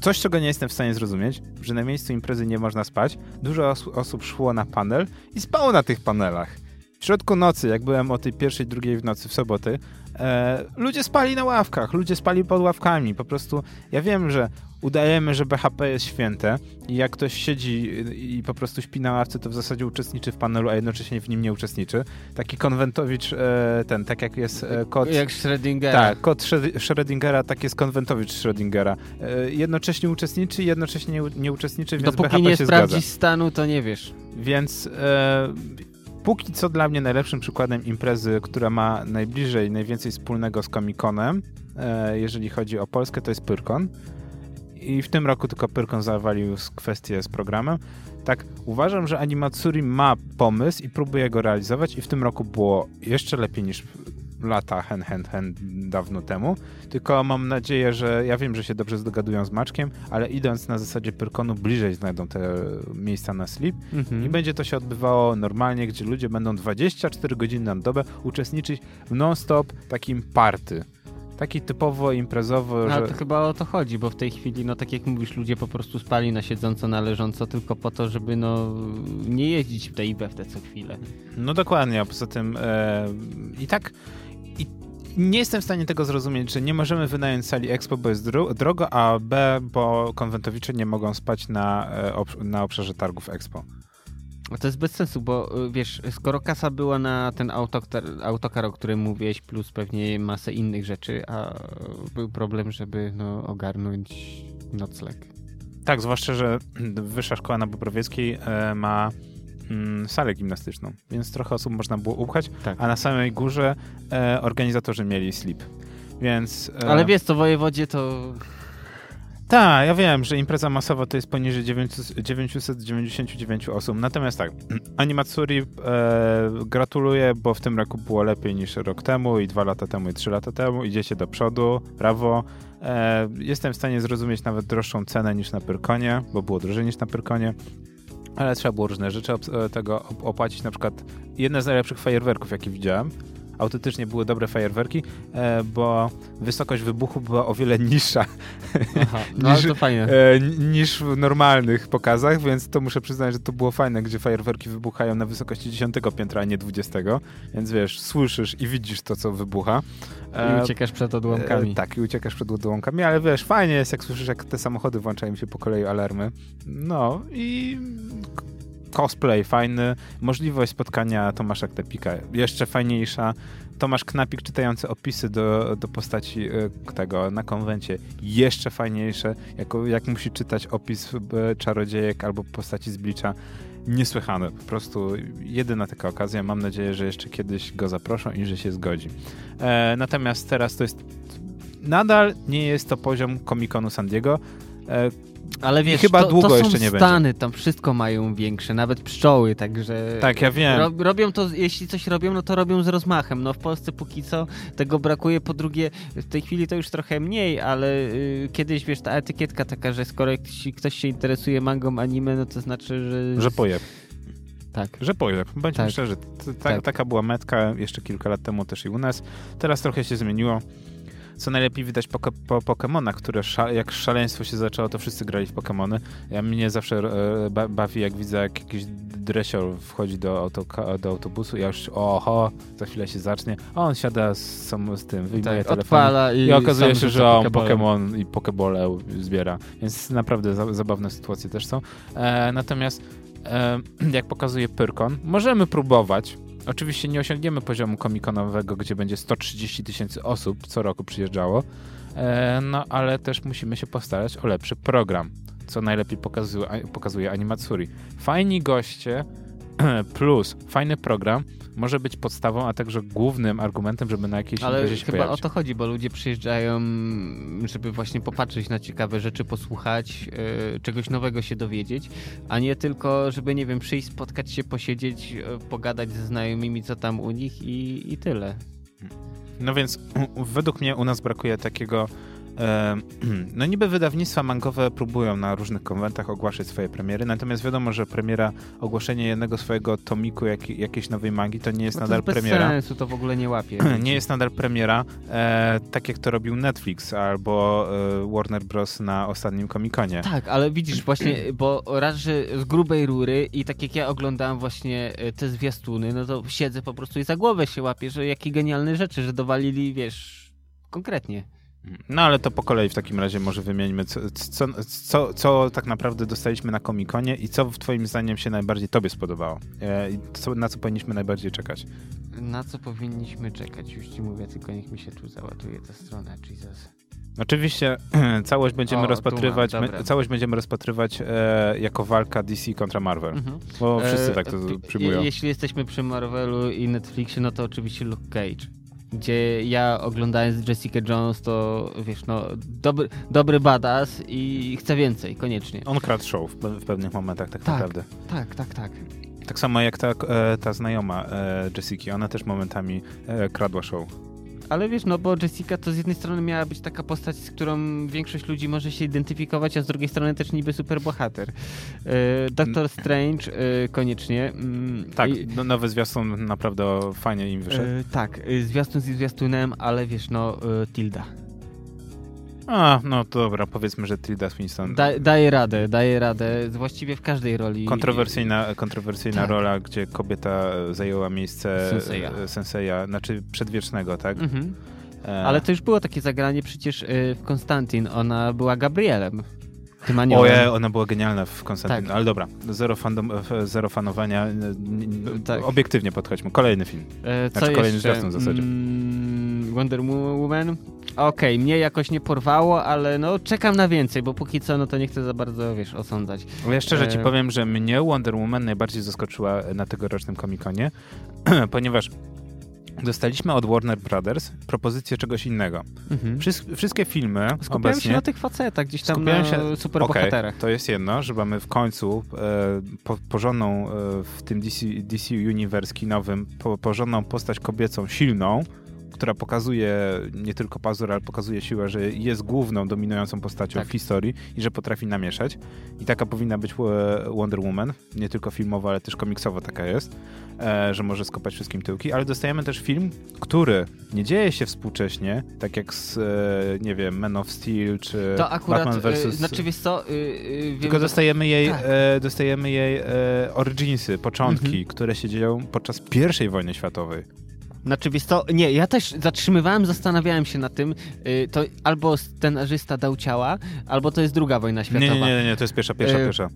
coś, czego nie jestem w stanie zrozumieć, że na miejscu imprezy nie można spać, dużo os osób szło na panel i spało na tych panelach. W środku nocy, jak byłem o tej pierwszej, drugiej w nocy w soboty, e, ludzie spali na ławkach, ludzie spali pod ławkami. Po prostu ja wiem, że udajemy, że BHP jest święte i jak ktoś siedzi i po prostu śpi na ławce, to w zasadzie uczestniczy w panelu, a jednocześnie w nim nie uczestniczy. Taki konwentowicz, e, ten, tak jak jest e, kod... Jak Schrödingera. Tak, Schred- Schrödingera, tak jest konwentowicz Schrödingera. E, jednocześnie uczestniczy i jednocześnie nie, nie uczestniczy, więc Dopóki BHP nie się sprawdzisz zgadza. stanu, to nie wiesz. Więc e, póki co dla mnie najlepszym przykładem imprezy, która ma najbliżej, najwięcej wspólnego z Comic-Conem, e, jeżeli chodzi o Polskę, to jest Pyrkon. I w tym roku tylko Pyrkon zawalił kwestię z programem. Tak, uważam, że Animatsuri ma pomysł i próbuje go realizować i w tym roku było jeszcze lepiej niż lata hen, hen, hen dawno temu. Tylko mam nadzieję, że ja wiem, że się dobrze dogadują z Maczkiem, ale idąc na zasadzie Pyrkonu bliżej znajdą te miejsca na slip Mhm. i będzie to się odbywało normalnie, gdzie ludzie będą 24 godziny na dobę uczestniczyć w non-stop takim party. Taki typowo imprezowy, No, ale to chyba o to chodzi, bo w tej chwili, no tak jak mówisz, ludzie po prostu spali na siedząco, na leżąco, tylko po to, żeby no nie jeździć w tej i we w te co chwilę. No dokładnie, a poza tym e, i tak nie jestem w stanie tego zrozumieć, że nie możemy wynająć sali Expo, bo jest dro drogo, a B, bo konwentowicze nie mogą spać na, e, na obszarze targów Expo. To jest bez sensu, bo y, wiesz, skoro kasa była na ten autokar, autokar, o którym mówiłeś, plus pewnie masę innych rzeczy, a był problem, żeby no, ogarnąć nocleg. Tak, zwłaszcza, że Wyższa Szkoła na Bobrowieckiej e, ma mm, salę gimnastyczną, więc trochę osób można było upchać, Tak. a na samej górze e, organizatorzy mieli slip. Więc, e, Ale wiesz, co wojewodzie to... Tak, ja wiem, że impreza masowa to jest poniżej 900 999 osób. Natomiast tak, Animatsuri e, gratuluję, bo w tym roku było lepiej niż rok temu i dwa lata temu i trzy lata temu. Idziecie do przodu, brawo. E, jestem w stanie zrozumieć nawet droższą cenę niż na Pyrkonie, bo było drożej niż na Pyrkonie. Ale trzeba było różne rzeczy e, tego op- opłacić. Na przykład jedne z najlepszych fajerwerków, jakie widziałem. Autentycznie były dobre fajerwerki, e, bo wysokość wybuchu była o wiele niższa Aha, no Niż- e, niż w normalnych pokazach, więc to muszę przyznać, że to było fajne, gdzie fajerwerki wybuchają na wysokości 10 piętra, a nie 20, więc wiesz, słyszysz i widzisz to, co wybucha. E, I uciekasz przed odłamkami. E, tak, i uciekasz przed odłamkami, ale wiesz, fajnie jest, jak słyszysz, jak te samochody włączają się po kolei alarmy. No i cosplay fajny, możliwość spotkania Tomasza Klepika jeszcze fajniejsza. Tomasz Knapik czytający opisy do, do postaci e, tego na konwencie jeszcze fajniejsze, jako, jak musi czytać opis e, czarodziejek albo postaci z Blicza. Niesłychane, po prostu jedyna taka okazja. Mam nadzieję, że jeszcze kiedyś go zaproszą i że się zgodzi. E, natomiast teraz to jest nadal nie jest to poziom Comic-Conu San Diego. E, Ale wiesz, chyba to, długo to są jeszcze nie będzie. Stany, tam wszystko mają większe, nawet pszczoły, także... tak, ja wiem. Ro, robią to, jeśli coś robią, no to robią z rozmachem. No w Polsce póki co tego brakuje. Po drugie, w tej chwili to już trochę mniej, ale y, kiedyś, wiesz, ta etykietka taka, że skoro ktoś się interesuje mangą anime, no to znaczy, że... Że pojeb. Tak. Że pojeb. Bądźmy Tak. szczerzy. Ta, Tak. Taka była metka jeszcze kilka lat temu też i u nas. Teraz trochę się zmieniło. Co najlepiej widać po, po Pokémonach, które jak szaleństwo się zaczęło, to wszyscy grali w Pokémony. Ja mnie zawsze e, ba, bawi, jak widzę, jak jakiś dresior wchodzi do, autoka, do autobusu. Ja już, oho, za chwilę się zacznie. A on siada z, sam, z tym, wyjmuje Tak, telefon. i, I okazuje się, że on. Pokémon i Pokebole zbiera. Więc naprawdę za, zabawne sytuacje też są. E, natomiast e, jak pokazuje Pyrkon, możemy próbować. Oczywiście nie osiągniemy poziomu komikonowego, gdzie będzie 130 tysięcy osób co roku przyjeżdżało, e, no ale też musimy się postarać o lepszy program, co najlepiej pokazuje, pokazuje Animatsuri. Fajni goście plus fajny program może być podstawą, a także głównym argumentem, żeby na jakiejś Ale imprezie się chyba pojawić. o to chodzi, bo ludzie przyjeżdżają, żeby właśnie popatrzeć na ciekawe rzeczy, posłuchać, e, czegoś nowego się dowiedzieć, a nie tylko, żeby, nie wiem, przyjść, spotkać się, posiedzieć, e, pogadać ze znajomymi, co tam u nich i, i tyle. No więc według mnie u nas brakuje takiego. No niby wydawnictwa mangowe próbują na różnych konwentach ogłaszać swoje premiery, natomiast wiadomo, że premiera, ogłoszenie jednego swojego tomiku jak, jakiejś nowej mangi to nie jest No to nadal jest bez premiera. sensu, to w ogóle nie łapie. Nie jest nadal premiera, e, tak jak to robił Netflix albo e, Warner Bros. na ostatnim Comic-Conie. Tak, ale widzisz właśnie, bo raz, że z grubej rury i tak jak ja oglądałem właśnie e, te zwiastuny, no to siedzę po prostu i za głowę się łapię, że jakie genialne rzeczy, że dowalili, wiesz, konkretnie. No ale to po kolei w takim razie może wymieńmy, co, co, co, co tak naprawdę dostaliśmy na Comic-Conie i co w twoim zdaniem się najbardziej tobie spodobało? E, na co powinniśmy najbardziej czekać? Na co powinniśmy czekać? Już ci mówię, tylko niech mi się tu załatuje ta strona, Jesus. Oczywiście całość będziemy O, rozpatrywać, mam, my- całość będziemy rozpatrywać e, jako walka DC kontra Marvel, Mhm. bo wszyscy E, tak to p- przyjmują. je- Jeśli jesteśmy przy Marvelu i Netflixie, no to oczywiście Luke Cage. Gdzie ja oglądając Jessica Jones, to wiesz, no dobry, dobry badass i chcę więcej, koniecznie. On kradł show w, w pewnych momentach tak, Tak. naprawdę. Tak, tak, tak. Tak samo jak ta, e, ta znajoma e, Jessiki, ona też momentami e, kradła show. Ale wiesz, no bo Jessica to z jednej strony miała być taka postać, z którą większość ludzi może się identyfikować, a z drugiej strony też niby super bohater. E, Doctor Strange e, koniecznie. Mm, Tak, i- no, nowy zwiastun naprawdę fajnie im wyszedł. e, tak, zwiastun z zwiastunem, ale wiesz, no Tilda. A, no to dobra, powiedzmy, że Tilda Swinton. Da, daje radę, daje radę, właściwie w każdej roli. Kontrowersyjna, kontrowersyjna Tak. rola, gdzie kobieta zajęła miejsce Senseja. e, Senseja, znaczy przedwiecznego, tak? Mhm. E, Ale to już było takie zagranie przecież e, w Konstantin, ona była Gabrielem. Ojej, ona była genialna w Konstantyn. Tak. Ale dobra, zero, fandom, e, zero fanowania. Tak. Obiektywnie podchodźmy. Kolejny film. E, co Znaczy kolejny zwiastun w zasadzie. Mm, Wonder Woman? Okej, mnie jakoś nie porwało, ale no czekam na więcej, bo póki co no to nie chcę za bardzo, wiesz, osądzać. Ja szczerze ci E. powiem, że mnie Wonder Woman najbardziej zaskoczyła na tegorocznym Comic-Conie, ponieważ dostaliśmy od Warner Brothers propozycję czegoś innego. Mhm. Wszyst- wszystkie filmy Skupiałem obecnie... się na tych facetach, gdzieś tam Skupiałem na się- super Okej, bohaterach. to jest jedno, że mamy w końcu e, po, porządną e, w tym DC, DC Universe kinowym po, porządną postać kobiecą silną, która pokazuje nie tylko pazur, ale pokazuje siłę, że jest główną, dominującą postacią Tak. w historii i że potrafi namieszać. I taka powinna być e, Wonder Woman, nie tylko filmowo, ale też komiksowo taka jest, e, że może skopać wszystkim tyłki, ale dostajemy też film, który nie dzieje się współcześnie, tak jak z, e, nie wiem, Man of Steel, czy To akurat, Batman versus... y, znaczy wiesz co, y, y, wiem, Tylko dostajemy jej, Tak. dostajemy jej originsy, początki, Mhm. które się dzieją podczas I wojny światowej. Znaczy wiesz co, nie, ja też zatrzymywałem, zastanawiałem się nad tym, y, to albo scenarzysta dał ciała, albo to jest druga wojna Nie, światowa. nie, nie, nie, to jest pierwsza, pierwsza, E, pierwsza.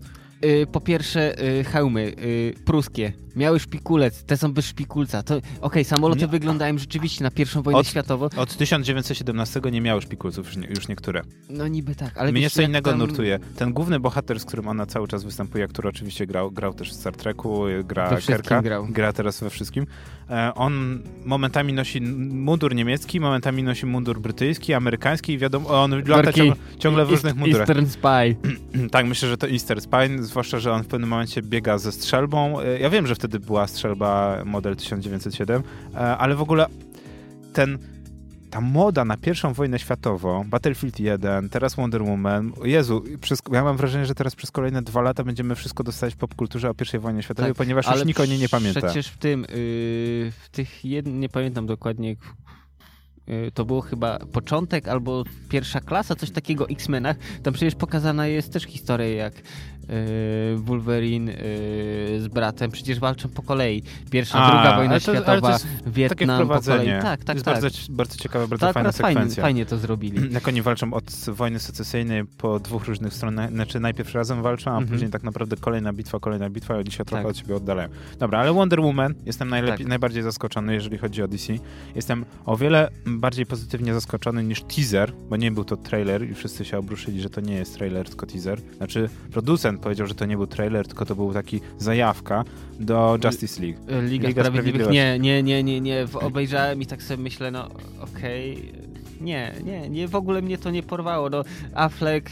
Y, po pierwsze y, hełmy y, pruskie miały szpikulec, te są bez szpikulca. To okej, samoloty Nie. wyglądają rzeczywiście na pierwszą wojnę Od- światową. Od 1917 nie miały szpikulców, już, nie, już niektóre. No niby tak, ale Mnie co innego tam- nurtuje. Ten główny bohater, z którym ona cały czas występuje, który oczywiście grał, grał też w Star Treku, gra Kerka, grał. gra teraz we wszystkim. E, on momentami nosi mundur niemiecki, momentami nosi mundur brytyjski, amerykański i wiadomo, on lata ciągle, ciągle w różnych mundurach. Eastern Spy. Tak, myślę, że to Easter Spine, zwłaszcza, że on w pewnym momencie biega ze strzelbą. E, Ja wiem, że wtedy była strzelba model 1907, e, ale w ogóle ten ta moda na pierwszą wojnę światową, Battlefield 1, teraz Wonder Woman, Jezu, przez, ja mam wrażenie, że teraz przez kolejne dwa lata będziemy wszystko dostać w popkulturze o pierwszej wojnie światowej, Tak, ponieważ już nikt o niej nie pamięta. Przecież w tym, y, w tych, jed... nie pamiętam dokładnie, y, to było chyba początek albo pierwsza klasa, coś takiego X-Menach. Tam przecież pokazana jest też historia, jak Wolverine y, z bratem przecież walczą po kolei. Pierwsza, A, druga wojna to- światowa, jest Wietnam po kolei. Tak, tak, jest tak. bardzo, bardzo ciekawa, bardzo to fajna akurat fajnie, sekwencja. fajnie to zrobili. Jak oni walczą od wojny secesyjnej po dwóch różnych stronach, znaczy najpierw razem walczą, a Mhm. później tak naprawdę kolejna bitwa, kolejna bitwa i oni się trochę Tak. od siebie oddalają. Dobra, ale Wonder Woman jestem najlepiej, Tak. najbardziej zaskoczony, jeżeli chodzi o DC. Jestem o wiele bardziej pozytywnie zaskoczony niż teaser, bo nie był to trailer i wszyscy się obruszyli, że to nie jest trailer, tylko teaser. Znaczy producent powiedział, że to nie był trailer, tylko to był taki zajawka do Justice League. Liga, Liga Sprawiedliwych. Sprawiedliwości. Nie, nie, nie, nie, nie. Obejrzałem i tak sobie myślę, no okej. Nie, nie, nie, w ogóle mnie to nie porwało. No, Affleck.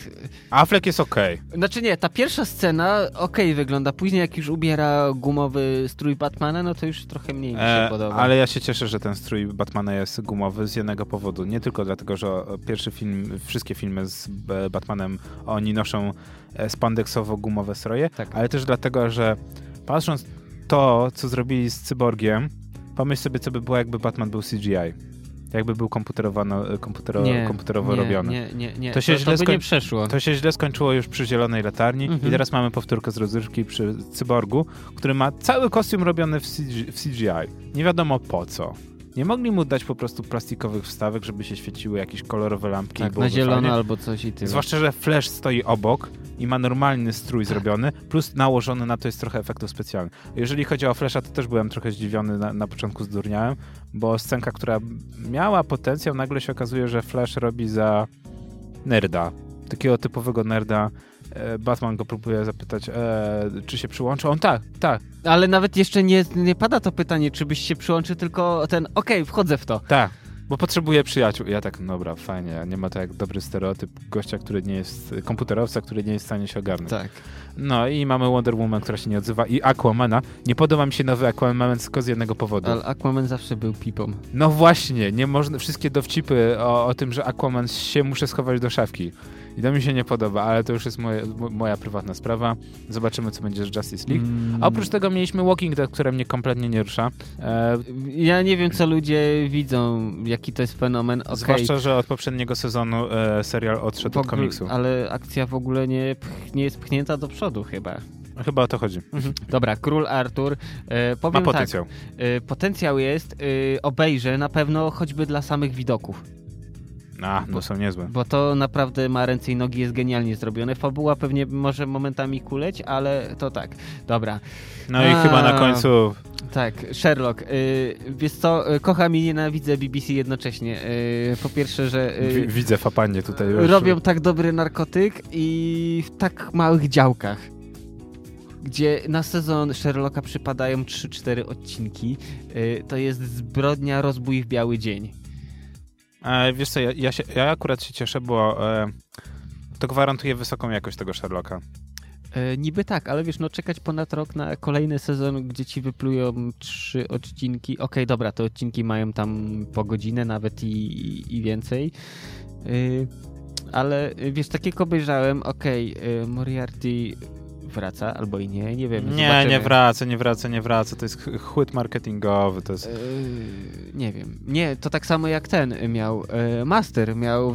Affleck jest okej. Znaczy nie, ta pierwsza scena okej wygląda. Później jak już ubiera gumowy strój Batmana, no to już trochę mniej mi się E, podoba. ale ja się cieszę, że ten strój Batmana jest gumowy z jednego powodu. Nie tylko dlatego, że pierwszy film, wszystkie filmy z e, Batmanem, oni noszą e, spandeksowo-gumowe stroje, Tak. ale też dlatego, że patrząc to, co zrobili z Cyborgiem, pomyśl sobie, co by było, jakby Batman był CGI. Jakby był komputerowano, komputero, nie, komputerowo nie, robiony. Nie, nie, nie. To się to, źle to nie przeszło. To się źle skończyło już przy Zielonej Latarni Mhm. i teraz mamy powtórkę z rozrywki przy Cyborgu, który ma cały kostium robiony w, CG, w CGI. Nie wiadomo po co. Nie mogli mu dać po prostu plastikowych wstawek, żeby się świeciły jakieś kolorowe lampki. tak, na zielono fajnie. albo coś i tyle. Zwłaszcza, że Flash stoi obok i ma normalny strój zrobiony, plus nałożony na to jest trochę efektów specjalnych. Jeżeli chodzi o Flasha, to też byłem trochę zdziwiony, na, na początku zdurniałem, bo scenka, która miała potencjał, nagle się okazuje, że Flash robi za nerda. Takiego typowego nerda. E, Batman go próbuje zapytać, e, czy się przyłączy. On tak, tak, Ale nawet jeszcze nie, nie pada to pytanie, czy byś się przyłączył, tylko ten okej, wchodzę w to. tak. bo potrzebuję przyjaciół. I ja tak, dobra, fajnie, nie ma to jak dobry stereotyp gościa, który nie jest, komputerowca, który nie jest w stanie się ogarnąć. Tak. No i mamy Wonder Woman, która się nie odzywa i Aquamana. Nie podoba mi się nowy Aquaman tylko z jednego powodu. Ale Aquaman zawsze był pipą. No właśnie, nie można, wszystkie dowcipy o, o tym, że Aquaman się muszę schować do szafki. I to mi się nie podoba, ale to już jest moje, moja prywatna sprawa. Zobaczymy, co będzie z Justice League. Mm. A oprócz tego mieliśmy Walking Dead, które mnie kompletnie nie rusza. E, Ja nie wiem, co ludzie widzą, jaki to jest fenomen. Okay. Zwłaszcza, że od poprzedniego sezonu e, serial odszedł od komiksu. Ale akcja w ogóle nie, pch, nie jest pchnięta do przodu chyba. Chyba o to chodzi. Dobra, Król Artur. E, powiem Ma potencjał. Tak, e, potencjał jest, e, obejrzę na pewno choćby dla samych widoków. A, no są niezłe. Bo to naprawdę ma ręce i nogi, jest genialnie zrobione. Fabuła pewnie może momentami kuleć, ale to tak. Dobra. No i A. chyba na końcu Tak, Sherlock. Y, wiesz co, y, kocham i nienawidzę BBC jednocześnie. Y, po pierwsze, że y, wi- widzę fapanie tutaj. już. robią tak dobry narkotyk i w tak małych działkach. Gdzie na sezon Sherlocka przypadają 3-4 odcinki, y, to jest zbrodnia, rozbój w biały dzień. E, wiesz co, ja, ja, się, ja akurat się cieszę, bo e, to gwarantuje wysoką jakość tego Sherlocka. E, niby tak, ale wiesz, no czekać ponad rok na kolejny sezon, gdzie ci wyplują trzy odcinki. Okej, dobra, te odcinki mają tam po godzinę nawet i, i, i więcej. Y, ale wiesz, takiego obejrzałem, okej, y, Moriarty wraca, albo i nie, nie wiem. Nie, zobaczymy. nie wraca, nie wraca, nie wraca. To jest ch- chłyt marketingowy, to jest... Y, nie wiem. Nie, to tak samo jak ten miał. y, Master miał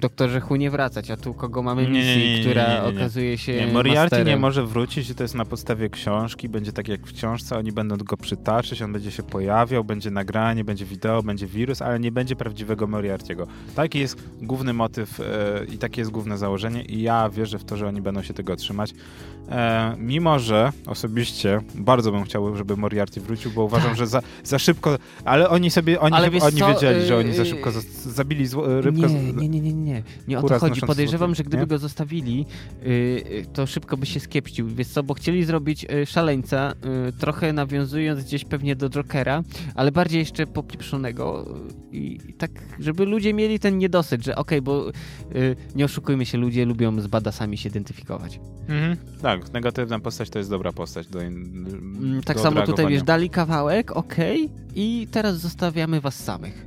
Doktorze Hu nie wracać, a tu kogo mamy misji, nie, nie, która okazuje się Nie, Moriarty masterem. nie może wrócić i to jest na podstawie książki, będzie tak jak w książce, oni będą go przytaczać, on będzie się pojawiał, będzie nagranie, będzie wideo, będzie wirus, ale nie będzie prawdziwego Moriartiego. Taki jest główny motyw e, i takie jest główne założenie i ja wierzę w to, że oni będą się tego trzymać. E, mimo, że osobiście bardzo bym chciał, żeby Moriarty wrócił, bo uważam, Tak. że za, za szybko, ale oni sobie, oni, Ale oni co, wiedzieli, że oni za szybko za, zabili zło, rybkę. z- Nie, nie, nie, nie, nie. Nie o to chodzi. Podejrzewam, że gdyby nie? go zostawili, y, y, to szybko by się skiepścił. Wiesz co, bo chcieli zrobić y, szaleńca, y, trochę nawiązując gdzieś pewnie do Jokera, ale bardziej jeszcze popieprzonego y, i, i tak, żeby ludzie mieli ten niedosyt, że okej, bo y, nie oszukujmy się, ludzie lubią z badasami się identyfikować. Mhm. Tak, negatywna postać to jest dobra postać do, Mm, tak do samo tutaj, wiesz, dali kawałek, okej, i teraz zostawiamy was samych.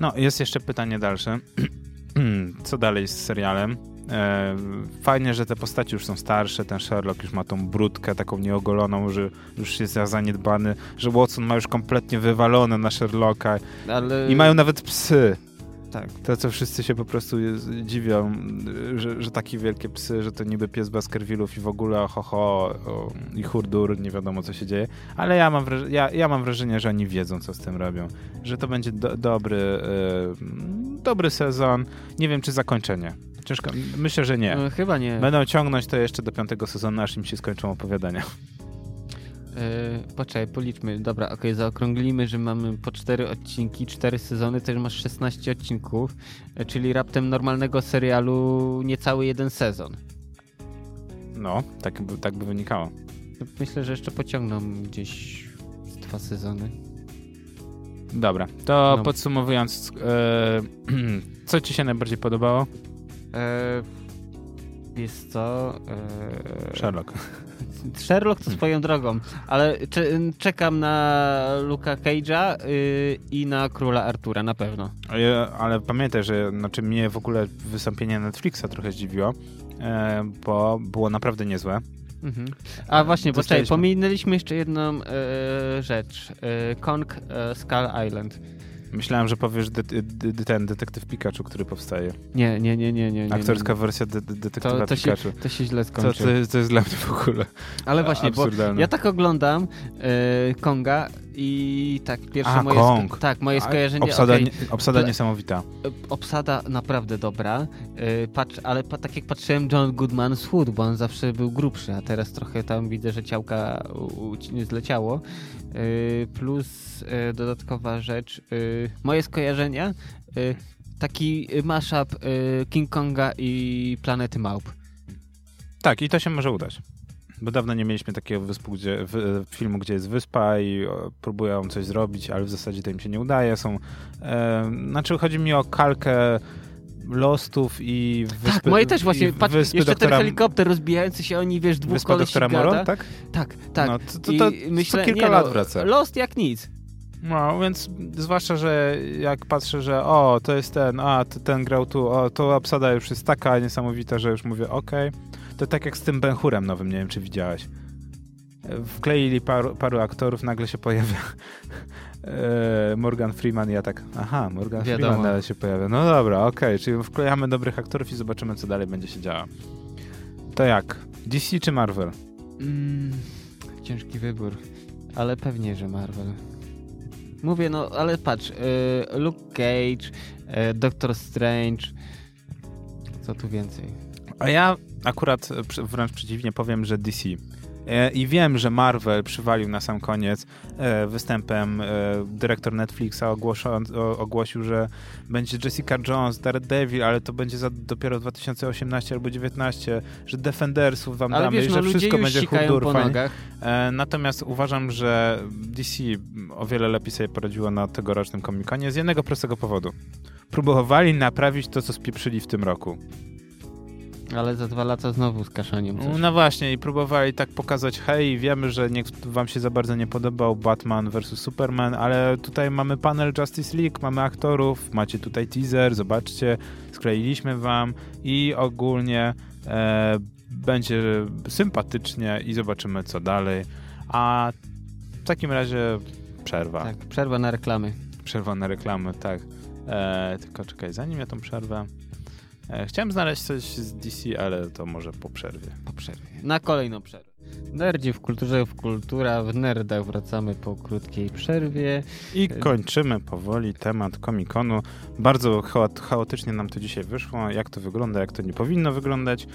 No, jest jeszcze pytanie dalsze. Co dalej z serialem? E, fajnie, że te postaci już są starsze, ten Sherlock już ma tą brudkę taką nieogoloną, że już jest zaniedbany, że Watson ma już kompletnie wywalone na Sherlocka Ale... i mają nawet psy. Tak. To, co wszyscy się po prostu jest, dziwią, że, że takie wielkie psy, że to niby pies Baskervillów i w ogóle ho, ho o, i hurdur, nie wiadomo co się dzieje, ale ja mam, wraż- ja, ja mam wrażenie, że oni wiedzą, co z tym robią. Że to będzie do, dobry, e, dobry sezon. Nie wiem, czy zakończenie. Ciężko, myślę, że nie. E, Chyba nie. Będą ciągnąć to jeszcze do piątego sezonu, aż im się skończą opowiadania. E, poczekaj, policzmy. Dobra, okej, zaokrąglimy, że mamy po cztery odcinki, cztery sezony, też masz 16 odcinków, e, czyli raptem normalnego serialu niecały jeden sezon. No, tak, by- tak by wynikało. Myślę, że jeszcze pociągną gdzieś dwa sezony. Dobra, to No. podsumowując, e, co ci się najbardziej podobało? E, jest co? E, Sherlock. Sherlock to swoją drogą, ale cze- czekam na Luka Cage'a y, i na Króla Artura, na pewno. Ale, ale pamiętaj, że znaczy mnie w ogóle wystąpienie Netflixa trochę zdziwiło, e, bo było naprawdę niezłe. Mhm. A właśnie, poczekaj, Dostaliśmy. pominęliśmy jeszcze jedną e, rzecz. E, Kong e, Skull Island. Myślałem, że powiesz de, de, de, ten detektyw Pikachu, który powstaje. Nie, nie, nie, nie, nie. nie, Aktorska nie. wersja de, de, detektywa To, to, się, Pikachu. to się źle To, skończy. to, jest, to jest dla mnie w ogóle Ale właśnie, bo absurdalne. ja tak oglądam e, Konga i tak pierwsze A, moje... Kong. tak, moje skojarzenie... Obsada, okej, nie, obsada niesamowita. Obsada naprawdę dobra, e, patrz, ale pa, tak jak patrzyłem John Goodman Hood, bo on zawsze był grubszy, a teraz trochę tam widzę, że ciałka u, u, zleciało. E, Plus e, dodatkowa rzecz, e, moje skojarzenia, taki mashup King Konga i Planety Małp. Tak, i to się może udać. bo dawno nie mieliśmy takiego wyspu, gdzie, w, filmu, gdzie jest wyspa i próbują coś zrobić, ale w zasadzie to im się nie udaje. Są, e, znaczy chodzi mi o kalkę Lostów i wyspy, Tak, moje też właśnie, patrz, jeszcze doktora, ten helikopter rozbijający się, oni, wiesz, dwóch Wyspa doktora Moron, tak? Tak, tak. No, to, to, to, myślę, kilka nie, lat no, wraca. Lost jak nic. No, więc zwłaszcza, że jak patrzę, że o, to jest ten, a, ten grał tu, o, to obsada już jest taka niesamowita, że już mówię, okej. Okay. To tak jak z tym Ben Hurem nowym, nie wiem, czy widziałeś. Wkleili paru, paru aktorów, nagle się pojawia e, Morgan Freeman i ja tak, aha, Morgan Wiadomo. Freeman nagle się pojawia. No dobra, okej, okay, czyli wklejamy dobrych aktorów i zobaczymy, co dalej będzie się działo. To jak? DC czy Marvel? Mm, ciężki wybór, ale pewnie, że Marvel. Mówię, no ale patrz, y, Luke Cage, y, Doctor Strange, co tu więcej? A ja akurat wręcz przeciwnie powiem, że DC. E, I wiem, że Marvel przywalił na sam koniec e, występem. E, dyrektor Netflixa ogłosił, że będzie Jessica Jones, Daredevil, ale to będzie za dopiero 2018 albo 2019, że Defendersów wam ale damy wiesz, no, że wszystko będzie chudur, Natomiast uważam, że DC o wiele lepiej sobie poradziło na tegorocznym komikonie z jednego prostego powodu. Próbowali naprawić to, co spieprzyli w tym roku. Ale za dwa lata znowu z kaszaniem. Coś. No właśnie i próbowali tak pokazać, hej, wiemy, że nie, wam się za bardzo nie podobał Batman vs Superman, ale tutaj mamy panel Justice League, mamy aktorów, macie tutaj teaser, zobaczcie, skleiliśmy wam i ogólnie e, będzie sympatycznie i zobaczymy co dalej. A w takim razie przerwa. Tak, przerwa na reklamy. Przerwa na reklamy, tak. E, tylko czekaj, zanim ja tą przerwę chciałem znaleźć coś z DC, ale to może po przerwie. Po przerwie. Na kolejną przerwę. Nerdzi w kulturze, w kultura, w nerdach wracamy po krótkiej przerwie. I kończymy powoli temat komikonu. Bardzo chaotycznie nam to dzisiaj wyszło. Jak to wygląda, jak to nie powinno wyglądać.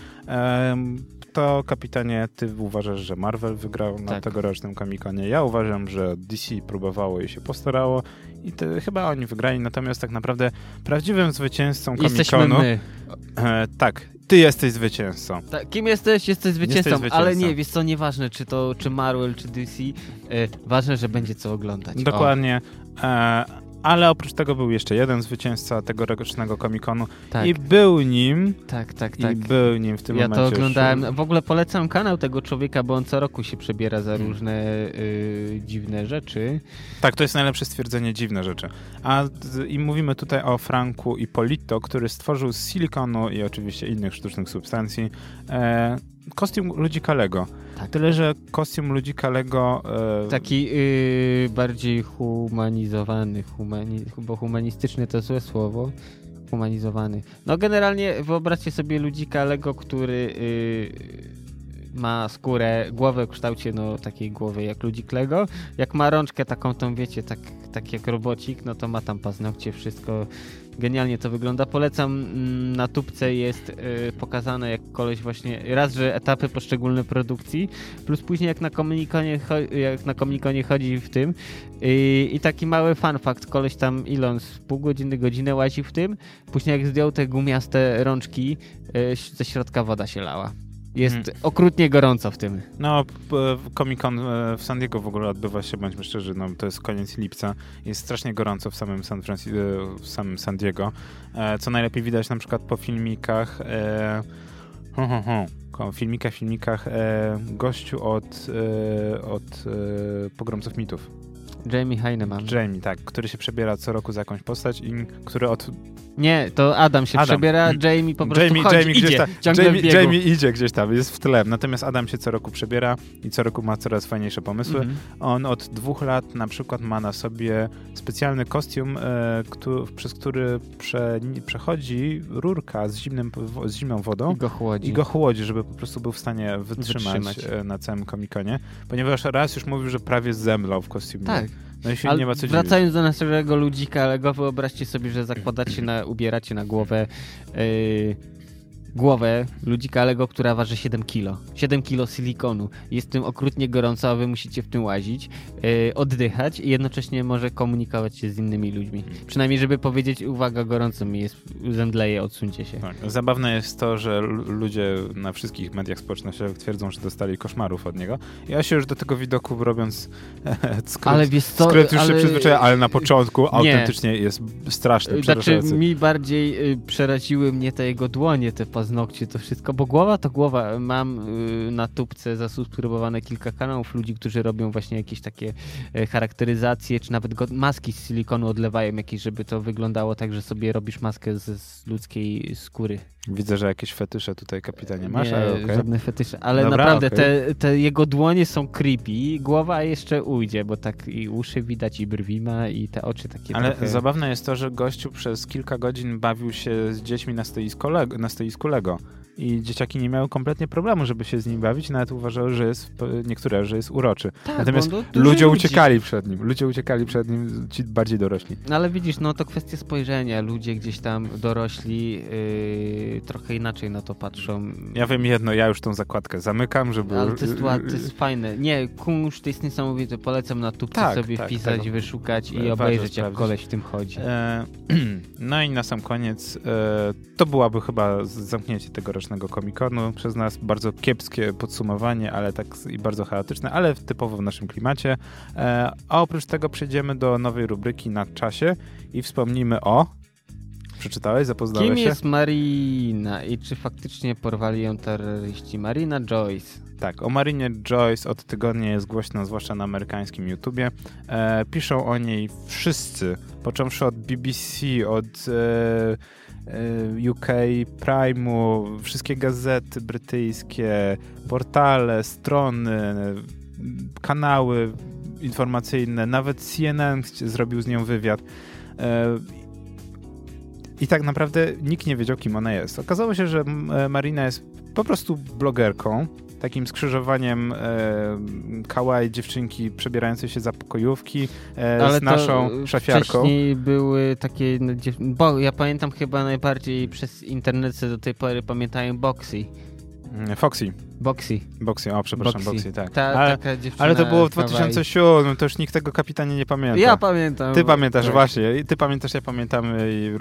To kapitanie, ty uważasz, że Marvel wygrał na tak. tegorocznym komikonie. Ja uważam, że DC próbowało i się postarało i to chyba oni wygrali, natomiast tak naprawdę prawdziwym zwycięzcą komikonu... my. E, tak, ty jesteś zwycięzcą. Tak, kim jesteś? Jesteś zwycięzcą, jesteś zwycięzcą, ale nie, wiesz co, nieważne czy to, czy Marvel, czy DC, e, ważne, że będzie co oglądać. Dokładnie. E, ale oprócz tego był jeszcze jeden zwycięzca tegorocznego komikonu tak. i był nim. Tak, tak, tak. I był nim w tym ja momencie. Ja to oglądałem. Już... W ogóle polecam kanał tego człowieka, bo on co roku się przebiera za hmm. różne y, dziwne rzeczy. Tak, to jest najlepsze stwierdzenie dziwne rzeczy. A i mówimy tutaj o Franku i Polito, który stworzył z silikonu i oczywiście innych sztucznych substancji e, kostium ludzika Lego. Tak. Tyle, że kostium ludzika Lego... E... Taki yy, bardziej humanizowany, humani bo humanistyczny to złe słowo. Humanizowany. No generalnie wyobraźcie sobie ludzika Lego, który yy, ma skórę, głowę w kształcie no, takiej głowy jak ludzik Lego. Jak ma rączkę taką tą, wiecie, tak, tak jak robocik, no to ma tam paznokcie, wszystko Genialnie to wygląda. Polecam, mm, na tubce jest y, pokazane jak koleś właśnie, raz, że etapy poszczególne produkcji, plus później jak na komunikonie, jak na komunikonie chodzi w tym. I taki mały fun fact, koleś tam ile z pół godziny, godzinę łazi w tym, później jak zdjął te gumiaste rączki, y, ze środka woda się lała. Jest hmm. okrutnie gorąco w tym. No, Comic Con e, w San Diego w ogóle odbywa się, bądźmy szczerzy, no, to jest koniec lipca. Jest strasznie gorąco w samym San, Francis e, w samym San Diego, e, co najlepiej widać na przykład po filmikach. E, ho, ho, ho, filmikach, filmikach e, gościu od, e, od Pogromców Mitów. Jamie Heineman. Jamie, tak, który się przebiera co roku za jakąś postać i który od nie, to Adam się Adam. przebiera, Jamie po prostu Jamie, chodzi, Jamie idzie, tam, Jamie, Jamie, idzie gdzieś tam, jest w tle. Natomiast Adam się co roku przebiera i co roku ma coraz fajniejsze pomysły. Mm -hmm. On od dwóch lat na przykład ma na sobie specjalny kostium, e, który, przez który prze, przechodzi rurka z, zimnym, z zimną wodą i go chłodzi, i go chłodzi żeby po prostu był w stanie wytrzymać, wytrzymać. E, na całym komikonie. Ponieważ raz już mówił, że prawie zemlał w kostiumie. Tak. No i Ale nie ma co Wracając do naszego ludzika, ale go wyobraźcie sobie, że zakładacie na, ubieracie na głowę yy, głowę ludzika Lego, która waży 7 kilo. 7 kilo silikonu. Jest tym okrutnie gorąco, a wy musicie w tym łazić, yy, oddychać i jednocześnie może komunikować się z innymi ludźmi. Przynajmniej, żeby powiedzieć, uwaga, gorąco mi jest, zemdleje, odsuńcie się. Tak. Zabawne jest to, że ludzie na wszystkich mediach społecznościowych twierdzą, że dostali koszmarów od niego. Ja się już do tego widoku robiąc skrót, ale wiesz co, skrót już ale... się przyzwyczaiłem, ale na początku nie. autentycznie jest straszny, Znaczy mi bardziej y, przeraziły mnie te jego dłonie, te paznokcie, to wszystko, bo głowa to głowa. Mam y, na tubce zasubskrybowane kilka kanałów ludzi, którzy robią właśnie jakieś takie y, charakteryzacje, czy nawet maski z silikonu odlewają jakieś, żeby to wyglądało tak, że sobie robisz maskę z, z ludzkiej skóry. Widzę, że jakieś fetysze tutaj kapitanie masz, nie, ale okay. żadne fetysze, ale Dobra, naprawdę okay. te, te jego dłonie są creepy, głowa jeszcze ujdzie, bo tak i uszy widać i brwi ma i te oczy takie Ale trochę... zabawne jest to, że gościu przez kilka godzin bawił się z dziećmi na stoisku Lego. Na stoisku Lego i dzieciaki nie miały kompletnie problemu, żeby się z nim bawić, nawet uważały, że jest, niektóre, że jest uroczy. Tak, Natomiast ludzie uciekali przed nim, ludzie uciekali przed nim, ci bardziej dorośli. No ale widzisz, no to kwestia spojrzenia, ludzie gdzieś tam dorośli yy, trochę inaczej na to patrzą. Ja wiem jedno, ja już tą zakładkę zamykam, żeby... Ale to jest, to jest fajne. Nie, kunszt to jest niesamowite, polecam na tubce tak, sobie tak, wpisać, tego. wyszukać i obejrzeć, jak koleś w tym chodzi. E, no i na sam koniec, e, to byłaby chyba zamknięcie tego rocznego Comic-Conu przez nas. Bardzo kiepskie podsumowanie, ale tak i bardzo chaotyczne, ale typowo w naszym klimacie. E, a oprócz tego przejdziemy do nowej rubryki na czasie i wspomnimy o Przeczytałeś? Zapoznałeś Kim się? jest Marina i czy faktycznie porwali ją terroryści? Marina Joyce. Tak, o Marinie Joyce od tygodnia jest głośno, zwłaszcza na amerykańskim YouTubie. E, piszą o niej wszyscy, począwszy od BBC, od E, UK Prime'u, wszystkie gazety brytyjskie, portale, strony, kanały informacyjne, nawet CNN zrobił z nią wywiad. E, I tak naprawdę nikt nie wiedział, kim ona jest. Okazało się, że Marina jest po prostu blogerką, takim skrzyżowaniem e, kawaii dziewczynki przebierającej się za pokojówki e, Ale z naszą szafiarką. wcześniej były takie, no, bo ja pamiętam chyba najbardziej przez internet do tej pory pamiętają Boxy. Mm, Foxy. Boxy. Boxy, o przepraszam, Boxy, Boxy tak. Ta, ale, ale, to było w 2007, to już nikt tego kapitanie nie pamięta. Ja pamiętam. Ty pamiętasz, tak. właśnie. Ty pamiętasz, ja pamiętamy i,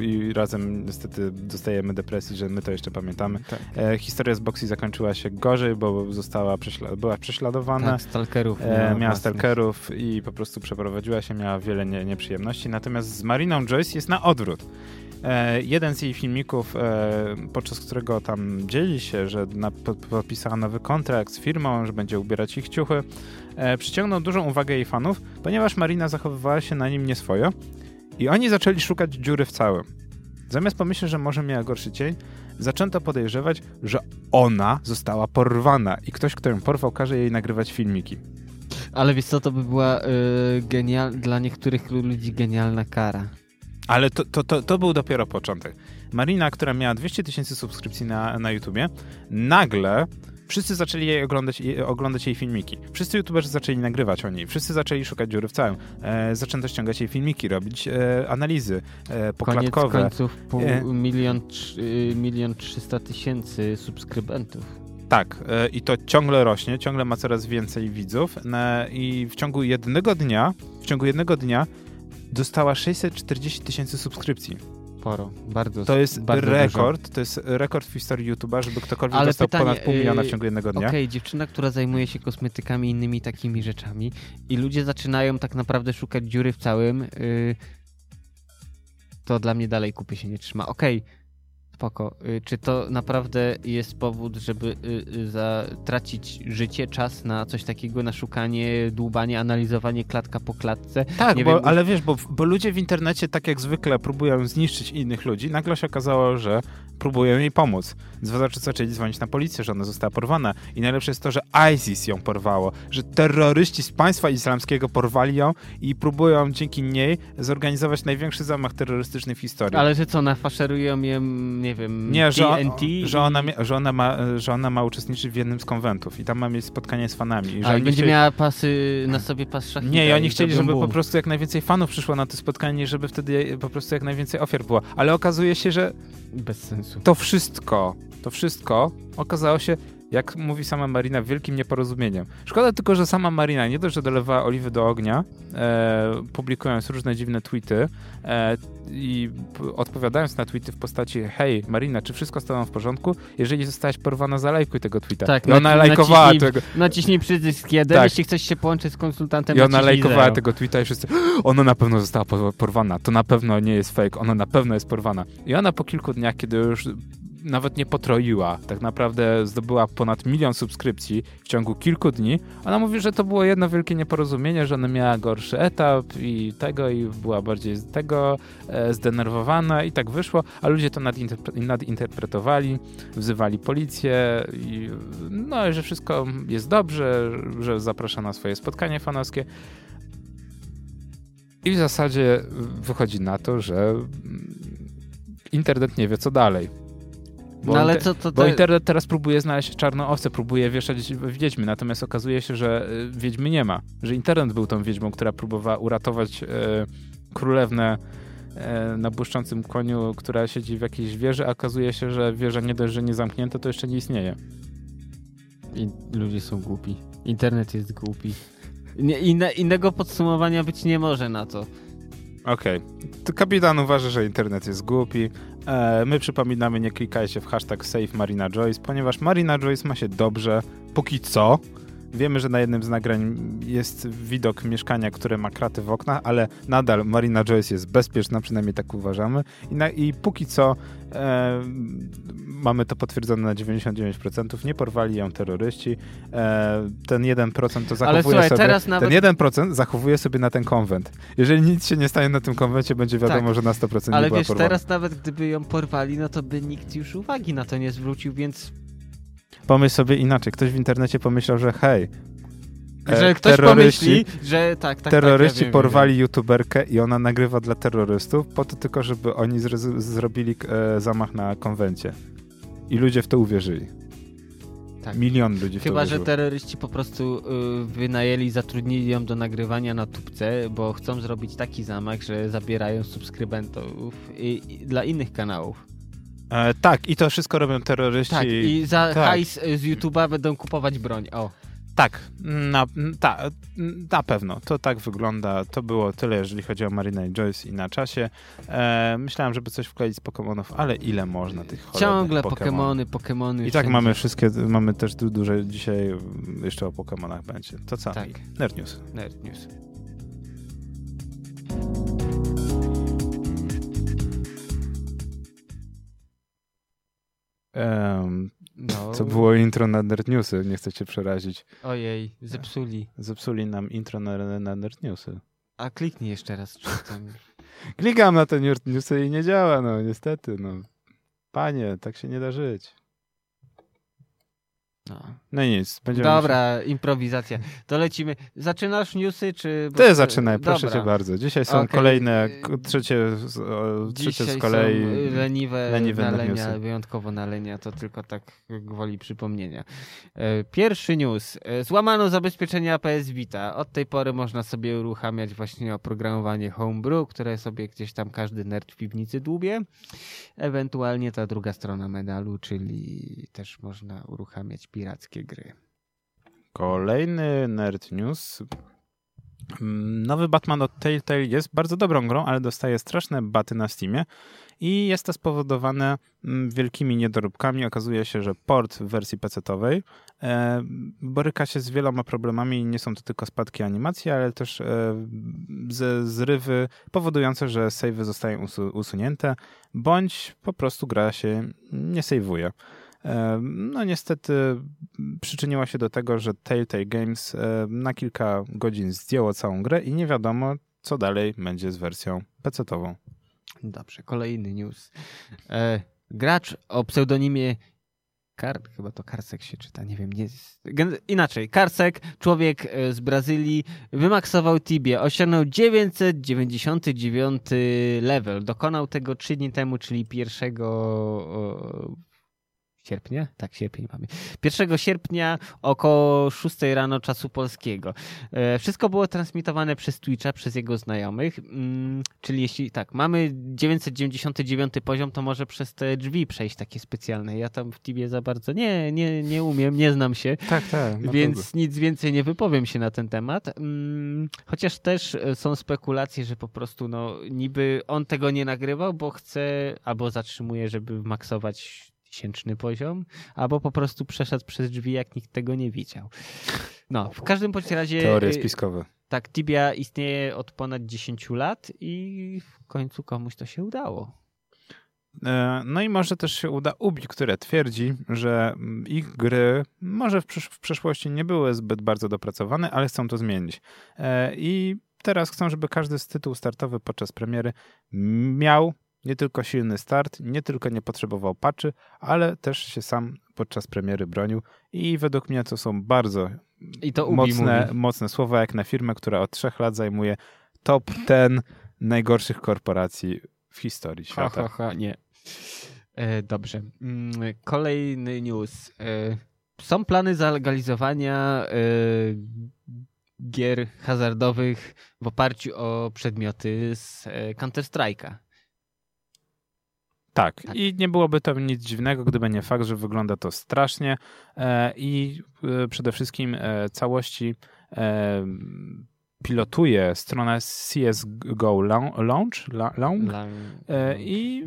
i, razem niestety dostajemy depresji, że my to jeszcze pamiętamy. Tak. E, historia z Boxy zakończyła się gorzej, bo została prześla była prześladowana. Tak, stalkerów. E, miała stalkerów i po prostu przeprowadziła się, miała wiele nie, nieprzyjemności. Natomiast z Mariną Joyce jest na odwrót. E, jeden z jej filmików, e, podczas którego tam dzieli się, że podpisała nowy kontrakt z firmą, że będzie ubierać ich ciuchy, e, przyciągnął dużą uwagę jej fanów, ponieważ Marina zachowywała się na nim nieswojo i oni zaczęli szukać dziury w całym. Zamiast pomyśleć, że może miała gorszy cień, zaczęto podejrzewać, że ona została porwana i ktoś, kto ją porwał, każe jej nagrywać filmiki. Ale wiesz co, to by była yy, genial dla niektórych ludzi genialna kara. Ale to, to, to, to był dopiero początek. Marina, która miała 200 tysięcy subskrypcji na, na YouTubie, nagle wszyscy zaczęli jej oglądać, oglądać jej filmiki. Wszyscy youtuberzy zaczęli nagrywać o niej. Wszyscy zaczęli szukać dziury w całym. E, zaczęto ściągać jej filmiki, robić e, analizy e, pokładkowe. Koniec końców pół, e, milion, y, milion trzysta tysięcy subskrybentów. Tak, e, i to ciągle rośnie, ciągle ma coraz więcej widzów i w ciągu jednego dnia, w ciągu jednego dnia dostała 640 tysięcy subskrypcji. Sporo, bardzo To jest bardzo rekord, dużo. to jest rekord w historii YouTube'a, żeby ktokolwiek Ale dostał pytanie, ponad pół miliona w ciągu jednego dnia. Okej, okay, dziewczyna, która zajmuje się kosmetykami i innymi takimi rzeczami i ludzie zaczynają tak naprawdę szukać dziury w całym, yy, to dla mnie dalej kupy się nie trzyma. Okej, okay, Spoko. Y, czy to naprawdę jest powód, żeby y, y, zatracić życie, czas na coś takiego, na szukanie, dłubanie, analizowanie klatka po klatce? Tak, bo, wiem, ale wiesz, bo, bo ludzie w internecie tak jak zwykle próbują zniszczyć innych ludzi. Nagle się okazało, że próbują jej pomóc. Zwozacze zaczęli dzwonić na policję, że ona została porwana. I najlepsze jest to, że ISIS ją porwało, że terroryści z państwa islamskiego porwali ją i próbują dzięki niej zorganizować największy zamach terrorystyczny w historii. Ale że co, nafaszerują ją nie wiem, Nie, że, on, że, ona, że, ona ma, że ona ma uczestniczyć w jednym z konwentów i tam ma mieć spotkanie z fanami. I że A, i będzie chcieli- miała pasy, na sobie pas szachita. Nie, i oni chcieli, żeby po prostu jak najwięcej fanów przyszło na to spotkanie, żeby wtedy po prostu jak najwięcej ofiar było. Ale okazuje się, że Bez sensu. to wszystko, to wszystko okazało się, jak mówi sama Marina, wielkim nieporozumieniem. Szkoda tylko, że sama Marina nie dość, że dolewała oliwy do ognia, e, publikując różne dziwne tweety e, i odpowiadając na tweety w postaci hej, Marina, czy wszystko z tobą w porządku? Jeżeli zostałaś porwana, zalajkuj tego tweeta. Tak, I ona lajkowała naciśnij- tego. Naciśnij przycisk 1, Tak. jeśli chcesz się połączyć z konsultantem, I ona lajkowała zero. tego tweeta i wszyscy, ona na pewno została po- porwana, to na pewno nie jest fake, ona na pewno jest porwana. I ona po kilku dniach, kiedy już nawet nie potroiła, tak naprawdę zdobyła ponad milion subskrypcji w ciągu kilku dni, ona mówi, że to było jedno wielkie nieporozumienie, że ona miała gorszy etap i tego, i była bardziej z tego e, zdenerwowana i tak wyszło, a ludzie to nadinterpre- nadinterpretowali, wzywali policję i no, że wszystko jest dobrze, że zaprasza na swoje spotkanie fanowskie. I w zasadzie wychodzi na to, że internet nie wie co dalej. Bo, No ale co to... bo te- internet teraz próbuje znaleźć czarną owcę, próbuje wieszać wiedźmy, natomiast okazuje się, że y, wiedźmy nie ma. Że internet był tą wiedźmą, która próbowała uratować e, królewnę e, na błyszczącym koniu, która siedzi w jakiejś wieży, a okazuje się, że wieża nie dość, że nie zamknięta, to jeszcze nie istnieje. I ludzie są głupi. Internet jest głupi. Nie, inne, innego podsumowania być nie może na to. Okej. To Kapitan uważa, że internet jest głupi. E, my przypominamy, nie klikajcie w hashtag save Marina Joyce, ponieważ Marina Joyce ma się dobrze, póki co. Wiemy, że na jednym z nagrań jest widok mieszkania, które ma kraty w oknach, ale nadal Marina Joyce jest bezpieczna, przynajmniej tak uważamy. I, na, i póki co e, mamy to potwierdzone na 99%. Nie porwali ją terroryści. E, ten 1% to zachowuje Ale słuchaj, sobie... teraz nawet... Ten 1% zachowuje sobie na ten konwent. Jeżeli nic się nie stanie na tym konwencie, będzie wiadomo, Tak. że na 100% Ale nie była wiesz, porwana. teraz nawet gdyby ją porwali, no to by nikt już uwagi na to nie zwrócił, więc... Pomyśl sobie inaczej. Ktoś w internecie pomyślał, że hej, e, Że ktoś terroryści, pomyśli, że tak, tak, terroryści tak, ja wiem, porwali wiem. youtuberkę i ona nagrywa dla terrorystów po to tylko, żeby oni zrobili e, zamach na konwencie. I ludzie w to uwierzyli. Tak. Milion ludzi w Chyba, że terroryści po prostu y, wynajęli, zatrudnili ją do nagrywania na tubce, bo chcą zrobić taki zamach, że zabierają subskrybentów i, i dla innych kanałów. E, tak, i to wszystko robią terroryści. Tak, i za tak. hajs y, z YouTube'a będą kupować broń. O, Tak, na, ta, na pewno. To tak wygląda. To było tyle, jeżeli chodzi o Marina i Joyce i na czasie. E, myślałem, żeby coś wkleić z Pokemonów, ale ile można tych ciągle? Pokemony, Pokemony. I tak wszędzie. mamy wszystkie, mamy też du- duże dzisiaj mm, jeszcze o Pokemonach będzie. To co? Tak. Nerd News. Nerd News. Em, No. co było intro na Nerd Newsy, nie chcę cię przerazić. Ojej, zepsuli. Zepsuli nam intro na, na Nerd Newsy. A kliknij jeszcze raz. Klikam na te Nerd Newsy i nie działa, no niestety, no. Panie, tak się nie da żyć. No. No i nic, będziemy... Dobra, improwizacja. To lecimy. Zaczynasz newsy, czy... Ty zaczynaj, proszę Dobra. cię bardzo. Dzisiaj są Okej. kolejne, trzecie, trzecie Dzisiaj z kolei... są leniwe, leniwe nalenia, newsy. wyjątkowo nalenia, to tylko tak gwoli przypomnienia. E, Pierwszy news. E, Złamano zabezpieczenia PS Vita. Od tej pory można sobie uruchamiać właśnie oprogramowanie Homebrew, które sobie gdzieś tam każdy nerd w piwnicy dłubie. Ewentualnie ta druga strona medalu, czyli też można uruchamiać pirackie gry. Kolejny Nerd News. Nowy Batman od Telltale jest bardzo dobrą grą, ale dostaje straszne baty na Steamie i jest to spowodowane mm, wielkimi niedoróbkami. Okazuje się, że port w wersji PC-owej e, boryka się z wieloma problemami nie są to tylko spadki animacji, ale też e, ze zrywy powodujące, że savey zostają usu- usunięte, bądź po prostu gra się nie saveuje. No niestety przyczyniła się do tego, że Telltale Games na kilka godzin zdjęło całą grę i nie wiadomo, co dalej będzie z wersją PC-ową. Dobrze, kolejny news. E, gracz o pseudonimie Kar, chyba to Karsek się czyta, nie wiem, nie, inaczej, Karsek, człowiek e, z Brazylii, wymaksował Tibie, osiągnął 999 level, dokonał tego 3 dni temu, czyli 1 sierpnia? Tak, sierpień mamy. 1 sierpnia około 6 rano czasu polskiego. E, wszystko było transmitowane przez Twitcha, przez jego znajomych, mm, czyli jeśli tak, mamy 999 poziom, to może przez te drzwi przejść takie specjalne. Ja tam w Tibie za bardzo nie, nie, nie umiem, nie znam się. Tak, tak. Więc nic więcej nie wypowiem się na ten temat. Mm, chociaż też e, są spekulacje, że po prostu no niby on tego nie nagrywał, bo chce albo zatrzymuje, żeby maksować tysięczny poziom, albo po prostu przeszedł przez drzwi, jak nikt tego nie widział. No, w każdym bądź razie... Teorie y, spiskowe. Tak, Tibia istnieje od ponad 10 lat i w końcu komuś to się udało. E, no i może też się uda Ubi, które twierdzi, że ich gry może w, przysz w przeszłości nie były zbyt bardzo dopracowane, ale chcą to zmienić. E, I teraz chcą, żeby każdy z tytuł startowy podczas premiery miał nie tylko silny start, nie tylko nie potrzebował patchy, ale też się sam podczas premiery bronił i według mnie to są bardzo mocne, mocne słowa, jak na firmę, która od trzech lat zajmuje top 10 najgorszych korporacji w historii świata. Ha, ha, ha, nie. E, dobrze. Mm, kolejny news. E, są plany zalegalizowania e, gier hazardowych w oparciu o przedmioty z e, Counter-Strike'a. Tak. tak. i nie byłoby to nic dziwnego, gdyby nie fakt, że wygląda to strasznie e, i e, przede wszystkim e, całości pilotuje strona CSGO Launch, Launch i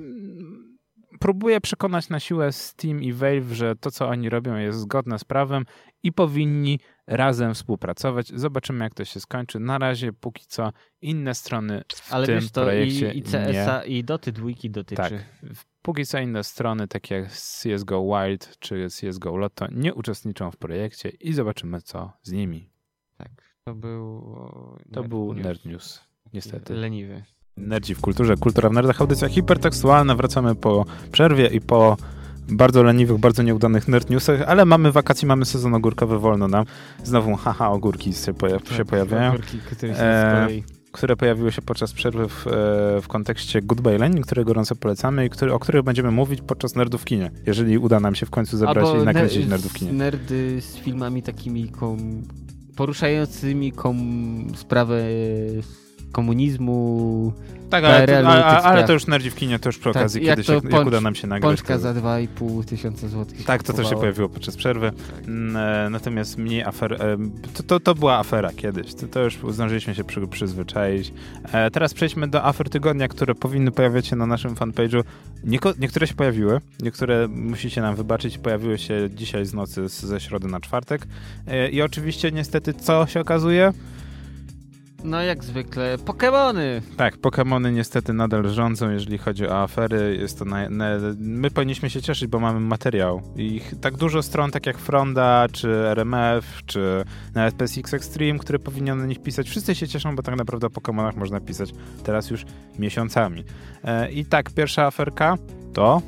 próbuje przekonać na siłę Steam i Valve, że to, co oni robią, jest zgodne z prawem i powinni razem współpracować. Zobaczymy, jak to się skończy. Na razie, póki co, inne strony w Ale tym wiesz, to projekcie i, i CSA, nie. i Doty dwójki dotyczy. Tak. Póki co inne strony, takie jak CSGO Wild czy CSGO Lotto, nie uczestniczą w projekcie i zobaczymy, co z nimi. Tak, to był... To był Nerd News, niestety. Leniwy. Nerdzi w kulturze, kultura w nerdach, audycja hipertekstualna. Wracamy po przerwie i po bardzo leniwych, bardzo nieudanych nerd newsach, ale mamy wakacje, mamy sezon ogórkowy, wolno nam. Znowu haha, ogórki się, pojaw tak, się pojawiają. Ogórki, które się e, które pojawiły się podczas przerwy w, e, w kontekście Goodbye Lenin, które gorąco polecamy i który, o których będziemy mówić podczas Nerdów kinie, jeżeli uda nam się w końcu zebrać Albo i nakręcić Nerdów w kinie. Nerdy z filmami takimi kom, poruszającymi kom, sprawę komunizmu, tak, ale, ale, ale to już nerdzi w kinie, to już przy tak, okazji kiedyś, jak, pącz, jak uda nam się nagrać. Pączka to... za 2,5 tysiąca złotych. Tak, to też się pojawiło podczas przerwy. Tak. E, natomiast mniej afer... E, to, to, to, była afera kiedyś. To, to już zdążyliśmy się przy, przyzwyczaić. E, teraz przejdźmy do afer tygodnia, które powinny pojawiać się na naszym fanpage'u. Nieko, niektóre się pojawiły, niektóre musicie nam wybaczyć, pojawiły się dzisiaj z nocy ze środy na czwartek. I oczywiście niestety co się okazuje? No jak zwykle, Pokémony! Tak, Pokémony niestety nadal rządzą, jeżeli chodzi o afery. Jest to na, na, my powinniśmy się cieszyć, bo mamy materiał. I tak dużo stron, tak jak Fronda, czy RMF, czy nawet PSX Extreme, które powinien na nich pisać. Wszyscy się cieszą, bo tak naprawdę o Pokémonach można pisać teraz już miesiącami. E, I tak, pierwsza aferka to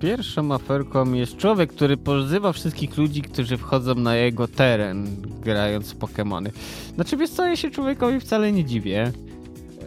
Pierwszą aferką jest człowiek, który pozywa wszystkich ludzi, którzy wchodzą na jego teren, grając w Pokémony. Znaczy, wiesz co, ja się człowiekowi wcale nie dziwię.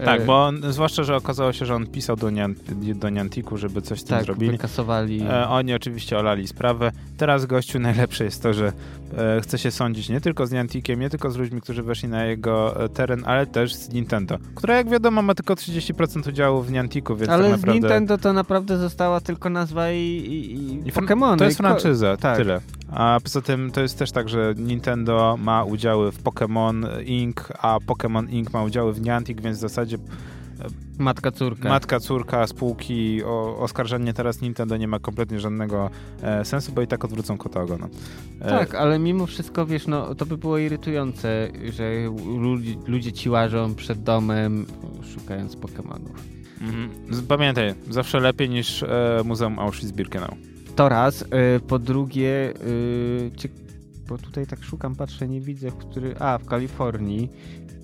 Tak, e, bo on, zwłaszcza, że okazało się, że on pisał do, Niant do Niantiku, żeby coś z tym tak, zrobili. wykasowali. E, oni oczywiście olali sprawę. Teraz gościu najlepsze jest to, że e, chce się sądzić nie tylko z Niantikiem, nie tylko z ludźmi, którzy weszli na jego e, teren, ale też z Nintendo, która jak wiadomo ma tylko 30% udziału w Niantiku, więc Ale tak naprawdę... z Nintendo to naprawdę została tylko nazwa i, i, i, I. To jest franczyza, tak. tyle. A poza tym to jest też tak, że Nintendo ma udziały w Pokémon Inc., a Pokémon Inc. ma udziały w Niantic, więc w zasadzie e, Matka córka. Matka córka spółki, o, oskarżenie teraz Nintendo nie ma kompletnie żadnego e, sensu, bo i tak odwrócą kota ogona. E, tak, ale mimo wszystko, wiesz, no to by było irytujące, że ludzie, ludzie ci łażą przed domem szukając Pokémonów. Mhm. Pamiętaj, zawsze lepiej niż e, Muzeum Auschwitz-Birkenau. To raz. Y, po drugie, y, bo tutaj tak szukam, patrzę, nie widzę, w który... A, w Kalifornii.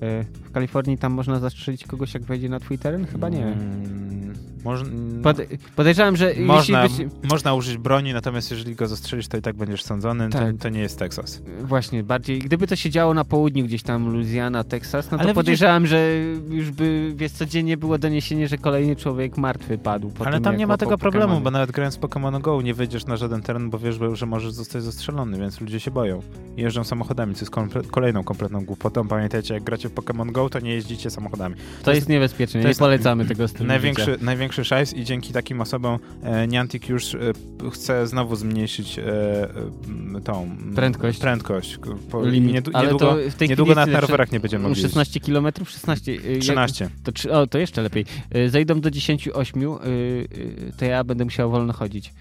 Y, w Kalifornii tam można zastrzelić kogoś, jak wejdzie na twój teren? Chyba nie. Hmm, Moż... Pod, podejrzewam, że Można, byś, można użyć broni, natomiast jeżeli go zastrzelisz, to i tak będziesz sądzony. Tak. To, to nie jest Teksas. Właśnie, bardziej, gdyby to się działo na południu, gdzieś tam Louisiana, Teksas, no to Ale podejrzewam, że już by, wiesz, codziennie było doniesienie, że kolejny człowiek martwy padł. Ale tym, tam nie ma tego problemu, Pokemony. bo nawet grając w Pokémon Go nie wyjdziesz na żaden teren, bo wiesz, że możesz zostać zastrzelony, więc ludzie się boją. Jeżdżą samochodami, co jest komple- kolejną kompletną głupotą. Pamiętajcie, jak gracie w Pokémon Go, to nie jeździcie samochodami. To jest niebezpieczne, to nie jest polecamy tego stylu Największy, życia. Największy szajs i dzięki takim osobom e, Niantic już e, chce znowu zmniejszyć e, tą Prędkość. prędkość. Po, niedu- Ale niedługo to w tej niedługo na jest rowerach nie będziemy mogli 16 km? 16. y, jak- 13. To, o, to jeszcze lepiej. Zejdą do 10-8, y, y, to ja będę musiał wolno chodzić.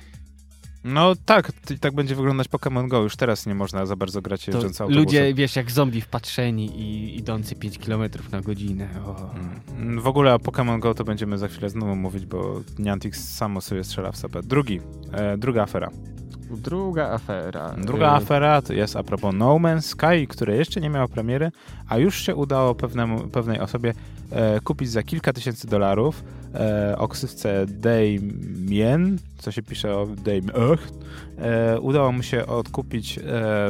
No tak, tak będzie wyglądać Pokémon Go. Już teraz nie można za bardzo grać jeżdżąc autobusem. ludzie, wiesz, jak zombie wpatrzeni i idący 5 km na godzinę. O. Mm. W ogóle o Pokémon Go to będziemy za chwilę znowu mówić, bo Niantic samo sobie strzela w stopę. Drugi, e, druga afera. Druga afera. Druga Y, afera to jest a propos No Man's Sky, które jeszcze nie miało premiery, a już się udało pewnemu, pewnej osobie e, kupić za kilka tysięcy dolarów e, o ksywce Damien, co się pisze o Damien, e, udało mu się odkupić e,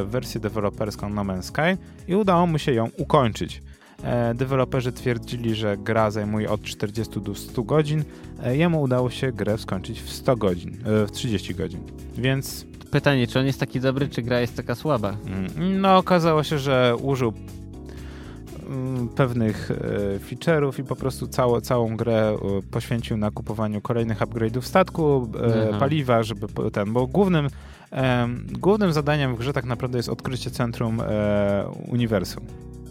wersję deweloperską No Man's Sky i udało mu się ją ukończyć. E, deweloperzy twierdzili, że gra zajmuje od 40 do 100 godzin. E, jemu udało się grę skończyć w 100 godzin, e, w 30 godzin. Więc Pytanie, czy on jest taki dobry, czy gra jest taka słaba? Mm, No, okazało się, że użył pewnych e, feature'ów i po prostu całą, całą grę e, poświęcił na kupowaniu kolejnych upgrade'ów statku, e, Aha. paliwa, żeby ten, bo głównym, głównym zadaniem w grze tak naprawdę jest odkrycie centrum uniwersum.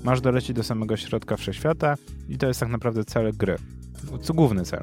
Masz dolecieć do samego środka wszechświata i to jest tak naprawdę cel gry. Co główny cel.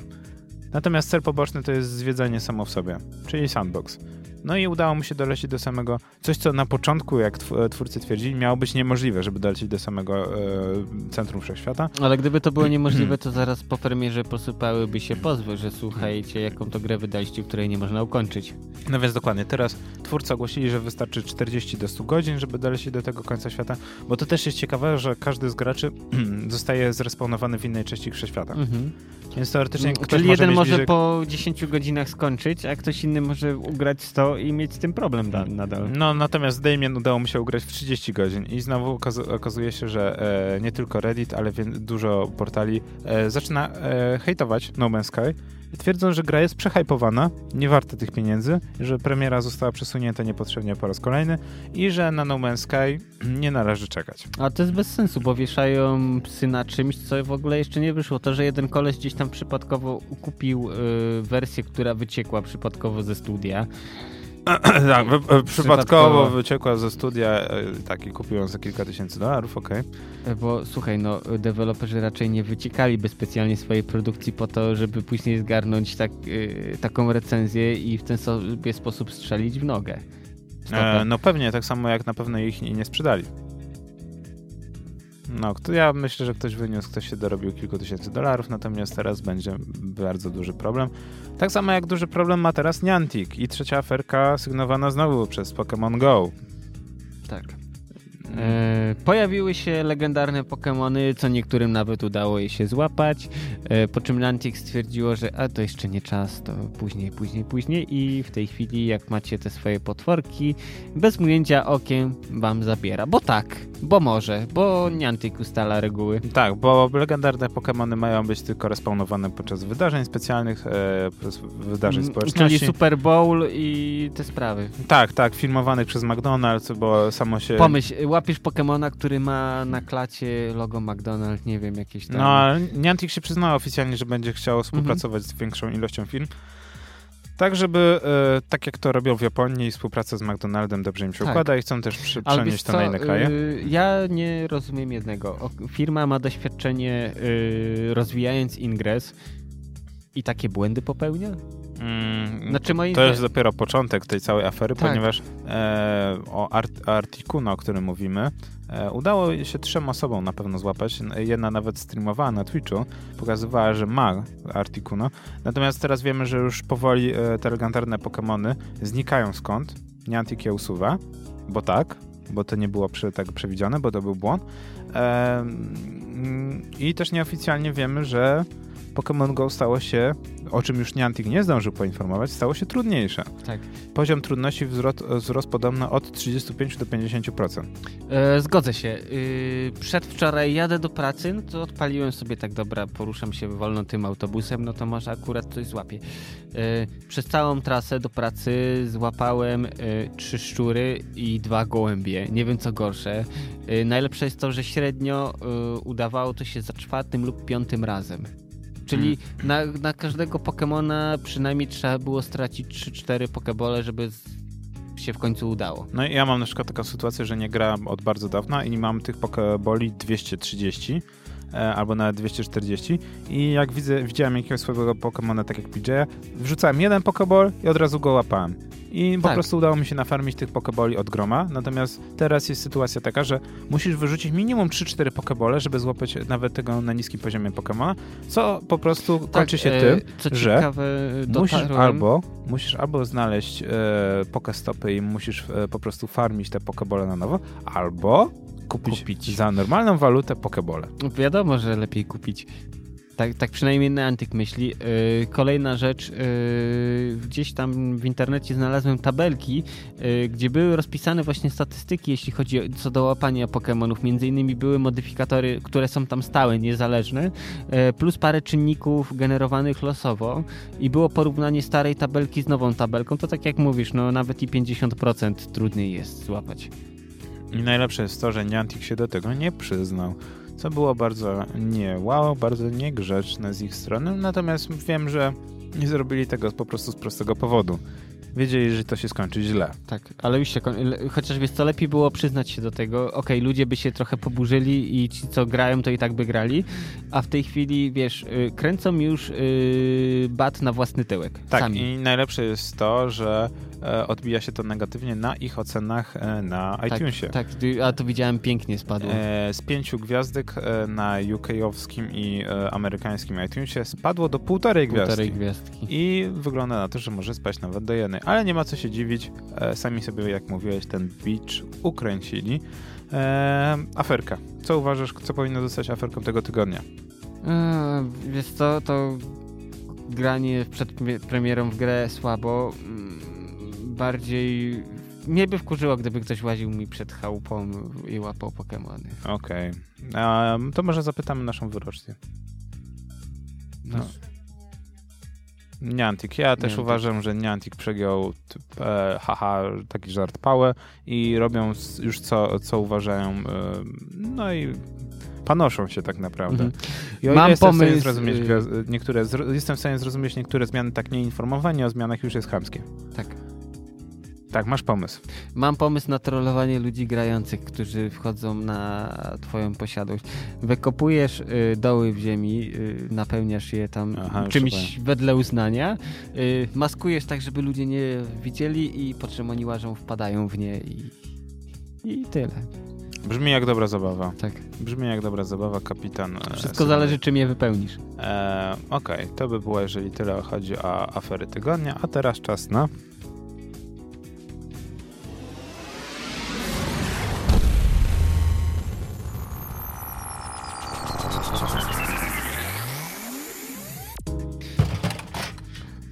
Natomiast cel poboczny to jest zwiedzanie samo w sobie, czyli sandbox. No i udało mu się dolecieć do samego, coś co na początku, jak tw- twórcy twierdzili, miało być niemożliwe, żeby dolecieć do samego e, centrum wszechświata. Ale gdyby to było niemożliwe, to zaraz po premierze posypałyby się pozwy, że słuchajcie, jaką to grę wydaliście, której nie można ukończyć. No więc dokładnie, teraz twórcy ogłosili, że wystarczy 40 do 100 godzin, żeby dolecieć do tego końca świata, bo to też jest ciekawe, że każdy z graczy zostaje zrespawnowany w innej części wszechświata. Mhm. Więc teoretycznie ktoś Czyli może jeden może bliżej... po 10 godzinach skończyć, a ktoś inny może ugrać 100 i mieć z tym problem da- nadal. No, natomiast Damien udało mu się ugrać w 30 godzin i znowu okaz- okazuje się, że e, nie tylko Reddit, ale wie- dużo portali e, zaczyna e, hejtować No Man's Sky. Twierdzą, że gra jest przehypowana, nie warta tych pieniędzy, że premiera została przesunięta niepotrzebnie po raz kolejny i że na No Man's Sky nie należy czekać. A to jest bez sensu, bo wieszają psy na czymś, co w ogóle jeszcze nie wyszło. To, że jeden koleś gdzieś tam przypadkowo kupił y, wersję, która wyciekła przypadkowo ze studia. tak, przypadkowo Przypadkowo. wyciekła ze studia, e, tak, i kupił ją za kilka tysięcy dolarów, okej. E, Bo słuchaj, no deweloperzy raczej nie wyciekaliby specjalnie swojej produkcji po to, żeby później zgarnąć tak, y, taką recenzję i w ten sobie sposób strzelić w nogę. E, no pewnie, tak samo jak na pewno ich nie nie sprzedali. No, ja myślę, że ktoś wyniósł, ktoś się dorobił kilku tysięcy dolarów, natomiast teraz będzie bardzo duży problem. Tak samo jak duży problem ma teraz Niantic i trzecia aferka sygnowana znowu przez Pokémon Go. Tak. E, pojawiły się legendarne Pokémony, co niektórym nawet udało je się złapać, e, po czym Niantic stwierdziło, że a to jeszcze nie czas, to później, później, później i w tej chwili jak macie te swoje potworki, bez mgnięcia okiem wam zabiera, bo tak, bo może, bo Niantic ustala reguły. Tak, bo legendarne Pokémony mają być tylko respawnowane podczas wydarzeń specjalnych, e, podczas wydarzeń Mm, społeczności. Czyli Super Bowl i te sprawy. Tak, tak, filmowanych przez McDonald's, bo samo się... Pomyśl, łapiesz Pokemona, który ma na klacie logo McDonald's, nie wiem, jakieś tam... No, Niantic się przyznał oficjalnie, że będzie chciał współpracować z większą ilością firm. Tak, żeby, e, tak jak to robią w Japonii, współpraca z McDonaldem dobrze im się Tak. układa i chcą też przy, przenieść to co, na inne kraje. y, ja nie rozumiem jednego. O, firma ma doświadczenie y, rozwijając ingres i takie błędy popełnia? Mm, Znaczy moim to jest dopiero początek tej całej afery, Tak. ponieważ e, o Art, Articuno, o którym mówimy, e, udało się trzem osobom na pewno złapać. Jedna nawet streamowała na Twitchu, pokazywała, że ma Articuno. Natomiast teraz wiemy, że już powoli e, te legendarne Pokémony znikają skąd. Niantic je usuwa, bo tak, bo to nie było prze, tak przewidziane, bo to był błąd. E, mm, I też nieoficjalnie wiemy, że Pokémon Go stało się, o czym już Niantic nie zdążył poinformować, stało się trudniejsze. Tak. Poziom trudności wzrost, wzrósł podobno od 35 do 50%. E, zgodzę się. Yy, przedwczoraj jadę do pracy, no to odpaliłem sobie tak, dobra, poruszam się wolno tym autobusem, no to może akurat coś złapię. Yy, przez całą trasę do pracy złapałem yy, trzy szczury i dwa gołębie. Nie wiem co gorsze. Najlepsze jest to, że średnio udawało to się za czwartym lub piątym razem. Czyli na, na każdego Pokemona przynajmniej trzeba było stracić 3-4 Pokebole, żeby się w końcu udało. No i ja mam na przykład taką sytuację, że nie grałem od bardzo dawna i mam tych Pokeboli 230 e, albo nawet 240 i jak widzę, widziałem jakiegoś swojego Pokemona, tak jak PJ, wrzucałem jeden Pokeball i od razu go łapałem. I po Tak. prostu udało mi się nafarmić tych Pokeboli od groma. Natomiast teraz jest sytuacja taka, że musisz wyrzucić minimum 3-4 Pokebole, żeby złapać nawet tego na niskim poziomie Pokemona, co po prostu kończy się e, tym, że ciekawe, Musisz albo, musisz albo znaleźć e, pokestopy i musisz e, po prostu farmić te pokebole na nowo, albo kupić, Kupić. za normalną walutę pokebole. Wiadomo, że lepiej kupić. Tak, tak przynajmniej Neantyk myśli. Yy, kolejna rzecz, yy, gdzieś tam w internecie znalazłem tabelki, yy, gdzie były rozpisane właśnie statystyki, jeśli chodzi o, co do łapania Pokémonów. Między innymi były modyfikatory, które są tam stałe, niezależne, yy, plus parę czynników generowanych losowo i było porównanie starej tabelki z nową tabelką. To tak jak mówisz, no nawet i 50% trudniej jest złapać. I najlepsze jest to, że Niantic się do tego nie przyznał, co było bardzo nie wow, bardzo niegrzeczne z ich strony, natomiast wiem, że nie zrobili tego po prostu z prostego powodu. Wiedzieli, że to się skończy źle. Tak, ale już się, chociaż wiesz co, lepiej było przyznać się do tego, okej, ludzie by się trochę poburzyli i ci co grają to i tak by grali, a w tej chwili wiesz, y, kręcą już y, bat na własny tyłek, Tak, sami. i najlepsze jest to, że odbija się to negatywnie na ich ocenach e, na tak, iTunesie. tak, a to widziałem pięknie spadło. E, z pięciu gwiazdek e, na UK-owskim i e, amerykańskim iTunesie spadło do półtorej gwiazdki. Półtorej gwiazdki. I wygląda na to, że może spaść nawet do jednej. Ale nie ma co się dziwić. E, sami sobie, jak mówiłeś, ten beach ukręcili. E, aferka. Co uważasz, co powinno zostać aferką tego tygodnia? E, wiesz co, to granie przed premie- premierą w grę słabo, mm, bardziej... Mnie by wkurzyło, gdyby ktoś łaził mi przed chałupą i łapał Pokemony. Okej. Em, To może zapytamy naszą wyrocznię. No. No. Niantic. Ja też Niantic. uważam, że Niantic przegiął typ, e, haha, taki żart pałę i robią już co, co uważają. E, no i panoszą się tak naprawdę. Mhm. Ile Mam jestem w pomysł, zrozumieć y- niektóre, zro- jestem w stanie zrozumieć niektóre zmiany tak nieinformowanie o zmianach już jest chamskie. Tak. Tak, masz pomysł. Mam pomysł na trollowanie ludzi grających, którzy wchodzą na twoją posiadłość. Wykopujesz y, doły w ziemi, y, napełniasz je tam Aha, czymś wedle uznania, y, maskujesz tak, żeby ludzie nie widzieli i po czym oni łażą, wpadają w nie i, i tyle. Brzmi jak dobra zabawa. Tak. Brzmi jak dobra zabawa, kapitan. e, Wszystko zależy, czym je wypełnisz. E, Okej, to by było, jeżeli tyle chodzi o afery tygodnia, a teraz czas na...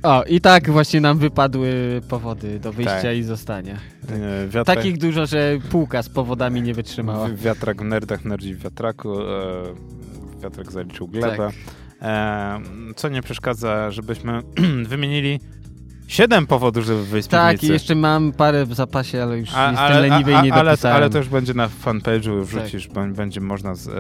O, i tak właśnie nam wypadły powody do wyjścia Tak. i zostania. E, wiatrak, Takich dużo, że półka z powodami nie wytrzymała. Wiatrak w nerdach, nerdzi w wiatraku. E, wiatrak zaliczył glebę. Tak. E, co nie przeszkadza, żebyśmy wymienili siedem powodów, żeby wyjść z Tak, i piwnicy. jeszcze mam parę w zapasie, ale już A- jestem ale, leniwy i nie ale, ale to już będzie na fanpage'u, wrzucisz, Tak. będzie można z, e,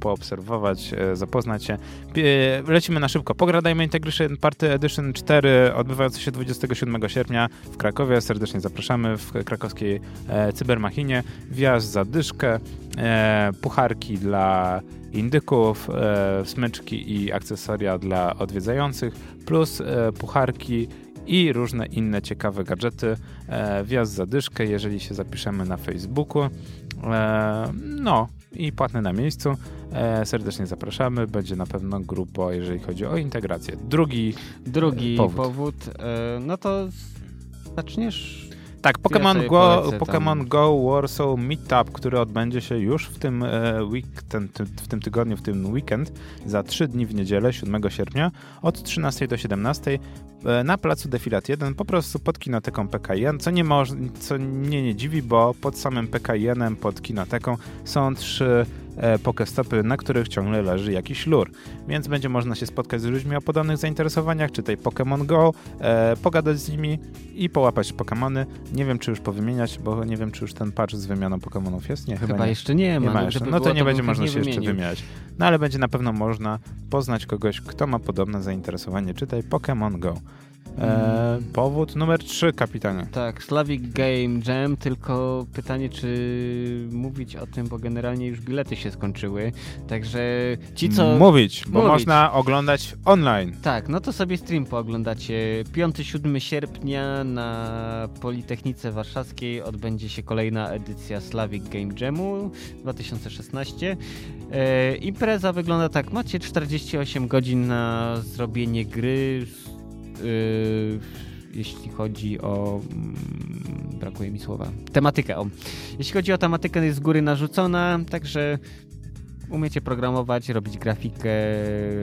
poobserwować, e, zapoznać się. E, lecimy na szybko. Pogradajmy Integration Party Edition 4, odbywające się 27 sierpnia w Krakowie. Serdecznie zapraszamy w krakowskiej e, Cybermachinie. Wjazd za dyszkę, e, pucharki dla indyków, e, smyczki i akcesoria dla odwiedzających, plus pucharki i różne inne ciekawe gadżety. E, wjazd za dyszkę, jeżeli się zapiszemy na Facebooku. E, no i płatne na miejscu. E, serdecznie zapraszamy. Będzie na pewno grubo, jeżeli chodzi o integrację. Drugi Drugi Powód. powód, e, no to zaczniesz Tak, ja Pokémon sobie Go. Pokémon Go Warsaw Meetup, który odbędzie się już w tym, e, week, ten, ty, w tym tygodniu, w tym weekend, za trzy dni w niedzielę, 7 sierpnia, od 13 do 17 e, na placu Defilat 1, po prostu pod kinoteką PKN, co, nie co mnie nie dziwi, bo pod samym PKN-em, pod kinoteką są trzy pokestopy, na których ciągle leży jakiś lur. Więc będzie można się spotkać z ludźmi o podobnych zainteresowaniach, czy tej Pokémon Go, e, pogadać z nimi i połapać Pokémony. Nie wiem, czy już powymieniać, bo nie wiem, czy już ten patch z wymianą Pokémonów jest. Nie, chyba, Chyba nie. jeszcze nie ma. Nie ma no, jeszcze. No to było, nie będzie można się jeszcze wymieniać. No ale będzie na pewno można poznać kogoś, kto ma podobne zainteresowanie, czytaj Pokémon Go. E, Mm. powód numer 3, kapitanie. Tak, Slavic Game Jam, tylko pytanie, czy mówić o tym, bo generalnie już bilety się skończyły. Także ci, co. Mówić, bo Mówić. można oglądać online. Tak, no to sobie stream pooglądacie. 5-7 sierpnia na Politechnice Warszawskiej odbędzie się kolejna edycja Slavic Game Jamu 2016. E, impreza wygląda tak, macie 48 godzin na zrobienie gry. E, jeśli chodzi o. mm, brakuje mi słowa. Tematykę. O. Jeśli chodzi o tematykę, jest z góry narzucona, także umiecie programować, robić grafikę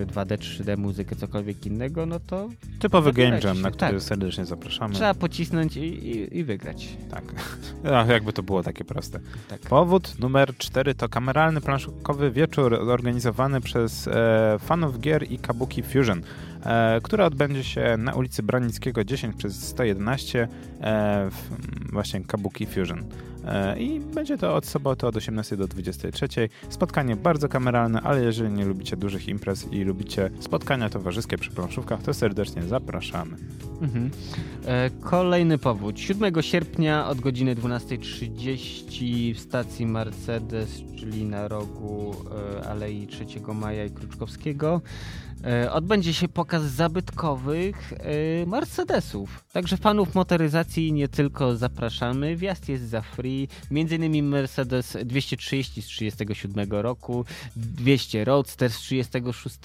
2D, 3D, muzykę, cokolwiek innego, no to Typowy game jam, na który tak. serdecznie zapraszamy. trzeba pocisnąć i, i, i wygrać. Tak. No, jakby to było takie proste. Tak. Powód numer 4 to kameralny planszówkowy wieczór organizowany przez e, fanów gier i Kabuki Fusion, e, który odbędzie się na ulicy Branickiego 10 przez 111 e, w właśnie Kabuki Fusion. E, I będzie to od soboty od 18 do 23. Spotkanie bardzo kameralne, ale jeżeli nie lubicie dużych imprez i lubicie spotkania towarzyskie przy planszówkach, to serdecznie zapraszamy. Mhm. E, kolejny powód. 7 sierpnia od godziny 12.30 w stacji Mercedes, czyli na rogu e, Alei 3 Maja i Kruczkowskiego, odbędzie się pokaz zabytkowych e, Mercedesów. Także fanów motoryzacji nie tylko zapraszamy. Wjazd jest za free. Między innymi Mercedes 230 z 37 roku, 200 Roadster z 36,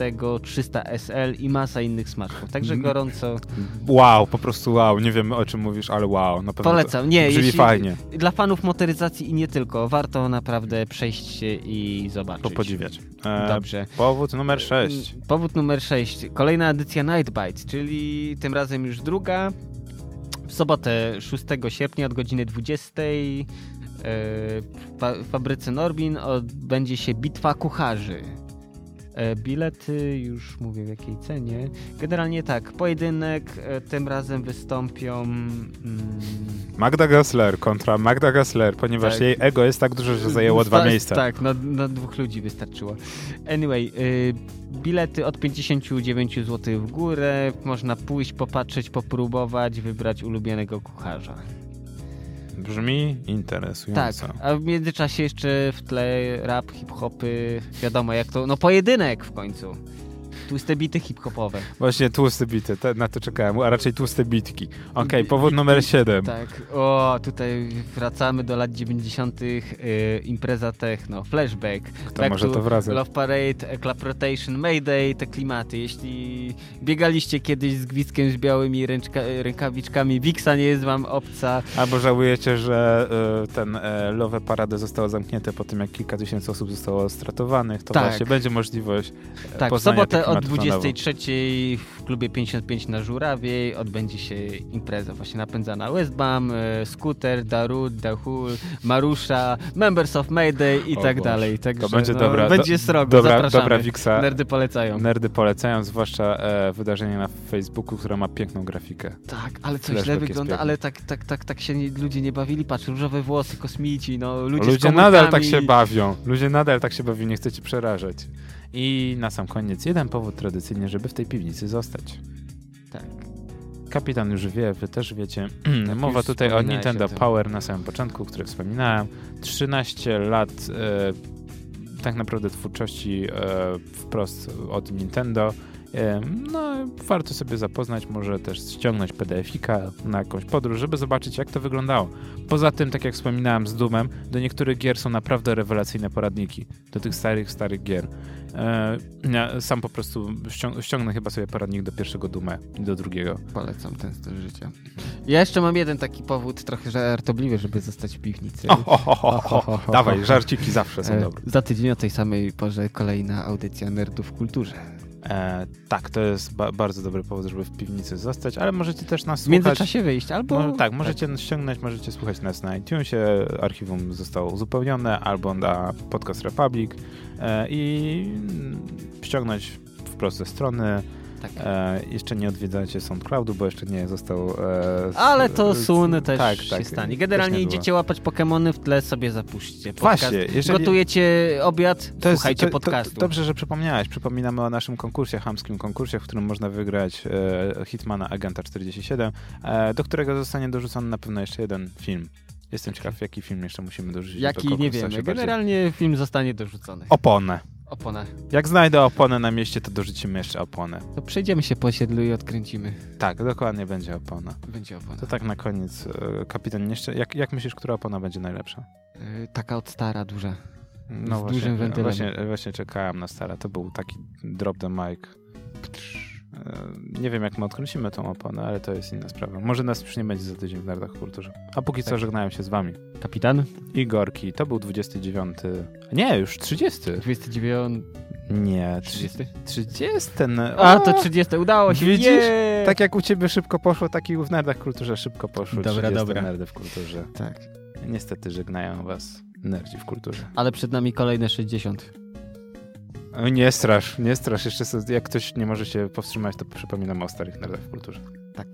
300 SL i masa innych smaczków. Także gorąco Wow, po prostu wow. Nie wiem o czym mówisz, ale wow. Na pewno Polecam. Nie, to brzmi fajnie. Dla fanów motoryzacji i nie tylko. Warto naprawdę przejść się i zobaczyć. Popodziwiać. E, Dobrze. Powód numer 6. Mm, Powód numer 6. Kolejna edycja Nightbite, czyli tym razem już druga. W sobotę 6 sierpnia od godziny 20 e, w fabryce Norbin odbędzie się Bitwa Kucharzy. E, Bilety już mówię w jakiej cenie. Generalnie tak, pojedynek, e, tym razem wystąpią mm, Magda Gessler kontra Magda Gessler, ponieważ Tak. jej ego jest tak duże, że zajęło dwa miejsca. Tak, na, na dwóch ludzi wystarczyło. Anyway, y, bilety od 59 zł w górę. Można pójść, popatrzeć, popróbować, wybrać ulubionego kucharza. Brzmi Tak, interesująco. a w międzyczasie jeszcze w tle rap, hip-hopy, wiadomo jak to, no pojedynek w końcu. Tłuste bity hip-hopowe. Właśnie tłuste bity, te, na to czekałem, a raczej tłuste bitki. Okej, Bi- powód numer 7. Tak, o, tutaj wracamy do lat 90. Y, impreza techno, flashback. Kto Back może to wracać? Love Parade, Club Rotation, Mayday, te klimaty. Jeśli biegaliście kiedyś z gwizdkiem z białymi ręczka, rękawiczkami, Wixa nie jest wam obca. Albo żałujecie, że y, ten e, Love Parade zostało zamknięte po tym, jak kilka tysięcy osób zostało stratowanych, to Tak. właśnie będzie możliwość e, Tak, w sobotę od klimatów na nowo. 23 w klubie 55 na Żurawiej odbędzie się impreza właśnie napędzana Westbam, e, Scooter, Darut, Dahul, Marusza, Members of Mayday i O tak Boże. dalej. Także, To będzie no, dobra, będzie srogo, dobra, zapraszamy. dobra Wiksa. Nerdy polecają. Nerdy polecają, zwłaszcza e, wydarzenie na Facebooku, które ma piękną grafikę. Tak, ale co Flashback źle wygląda, ale tak, tak, tak, tak się nie, ludzie nie bawili. Patrz, różowe włosy, kosmici, no ludzie, Ludzie, nadal tak się bawią. Ludzie nadal tak się bawią, nie chcecie przerażać. I na sam koniec jeden powód tradycyjnie, żeby w tej piwnicy zostać. Tak. Kapitan już wie, wy też wiecie. Mowa już tutaj o Nintendo o. Power na samym początku, który wspominałem. 13 lat e, tak naprawdę twórczości e, wprost od Nintendo No, warto sobie zapoznać, może też ściągnąć PDF-ika na jakąś podróż, żeby zobaczyć, jak to wyglądało. Poza tym, tak jak wspominałem z Dumem, do niektórych gier są naprawdę rewelacyjne poradniki. Do tych starych, starych gier. Ja sam po prostu ścią- ściągnę chyba sobie poradnik do pierwszego Duma i do drugiego. Polecam ten styl życia. Ja jeszcze mam jeden taki powód trochę żartobliwy, żeby zostać w piwnicy. O, ho, ho, ho, ho. Dawaj, żarciki zawsze są E, dobre. Za tydzień o tej samej porze kolejna audycja Nerdów w Kulturze. E, tak, to jest ba- bardzo dobry powód, żeby w piwnicy zostać, ale możecie też nas W słuchać. międzyczasie wyjść, albo... Mo- tak, możecie nas ściągnąć, możecie słuchać nas na iTunesie, archiwum zostało uzupełnione, albo na Podcast Republic e, i ściągnąć wprost ze strony. Tak. E, jeszcze nie odwiedzacie SoundCloudu, bo jeszcze nie został... E, s- Ale to s- soon też tak, się tak, stanie. Generalnie idziecie łapać Pokemony, w tle sobie zapuśćcie podcast. Właśnie, jeżeli... Gotujecie obiad, To jest, słuchajcie to, podcastu. To, dobrze, że przypomniałeś. Przypominamy o naszym konkursie, hamskim konkursie, w którym można wygrać e, Hitmana Agenta 47, e, do którego zostanie dorzucony na pewno jeszcze jeden film. Jestem ciekaw, jaki film jeszcze musimy dorzucić. do Jaki, nie wiemy. się bardziej- Generalnie film zostanie dorzucony. Oponę. Opona. Jak znajdę oponę na mieście, to dorzucimy jeszcze oponę. To przejdziemy się po osiedlu i odkręcimy. Tak, dokładnie będzie opona. Będzie opona. To tak na koniec, e, kapitan, jeszcze, jak, jak myślisz, która opona będzie najlepsza? Y, taka od stara, duża. No Z właśnie, dużym wentylem. Właśnie, właśnie czekałem na stara. To był taki drop the mic. E, Nie wiem, jak my odkręcimy tą oponę, ale to jest inna sprawa. Może nas już nie będzie za tydzień w Nerdach w Kulturze. A póki co Tak. żegnałem się z wami. Kapitan? Igorki, to był 29. Nie, już 30. 29. Nie, 30? 30. A, to 30. Udało się. Widzisz? Jej! Tak jak u ciebie szybko poszło, tak i w Nerdach w Kulturze szybko poszło. Dobra, 30 dobra. Nerdy w Kulturze. Tak. Niestety żegnają was nerdzi w kulturze. Ale przed nami kolejne 60. Nie strasz, nie strasz. Jeszcze jak ktoś nie może się powstrzymać, to przypominam o starych nerdach w kulturze. Tak.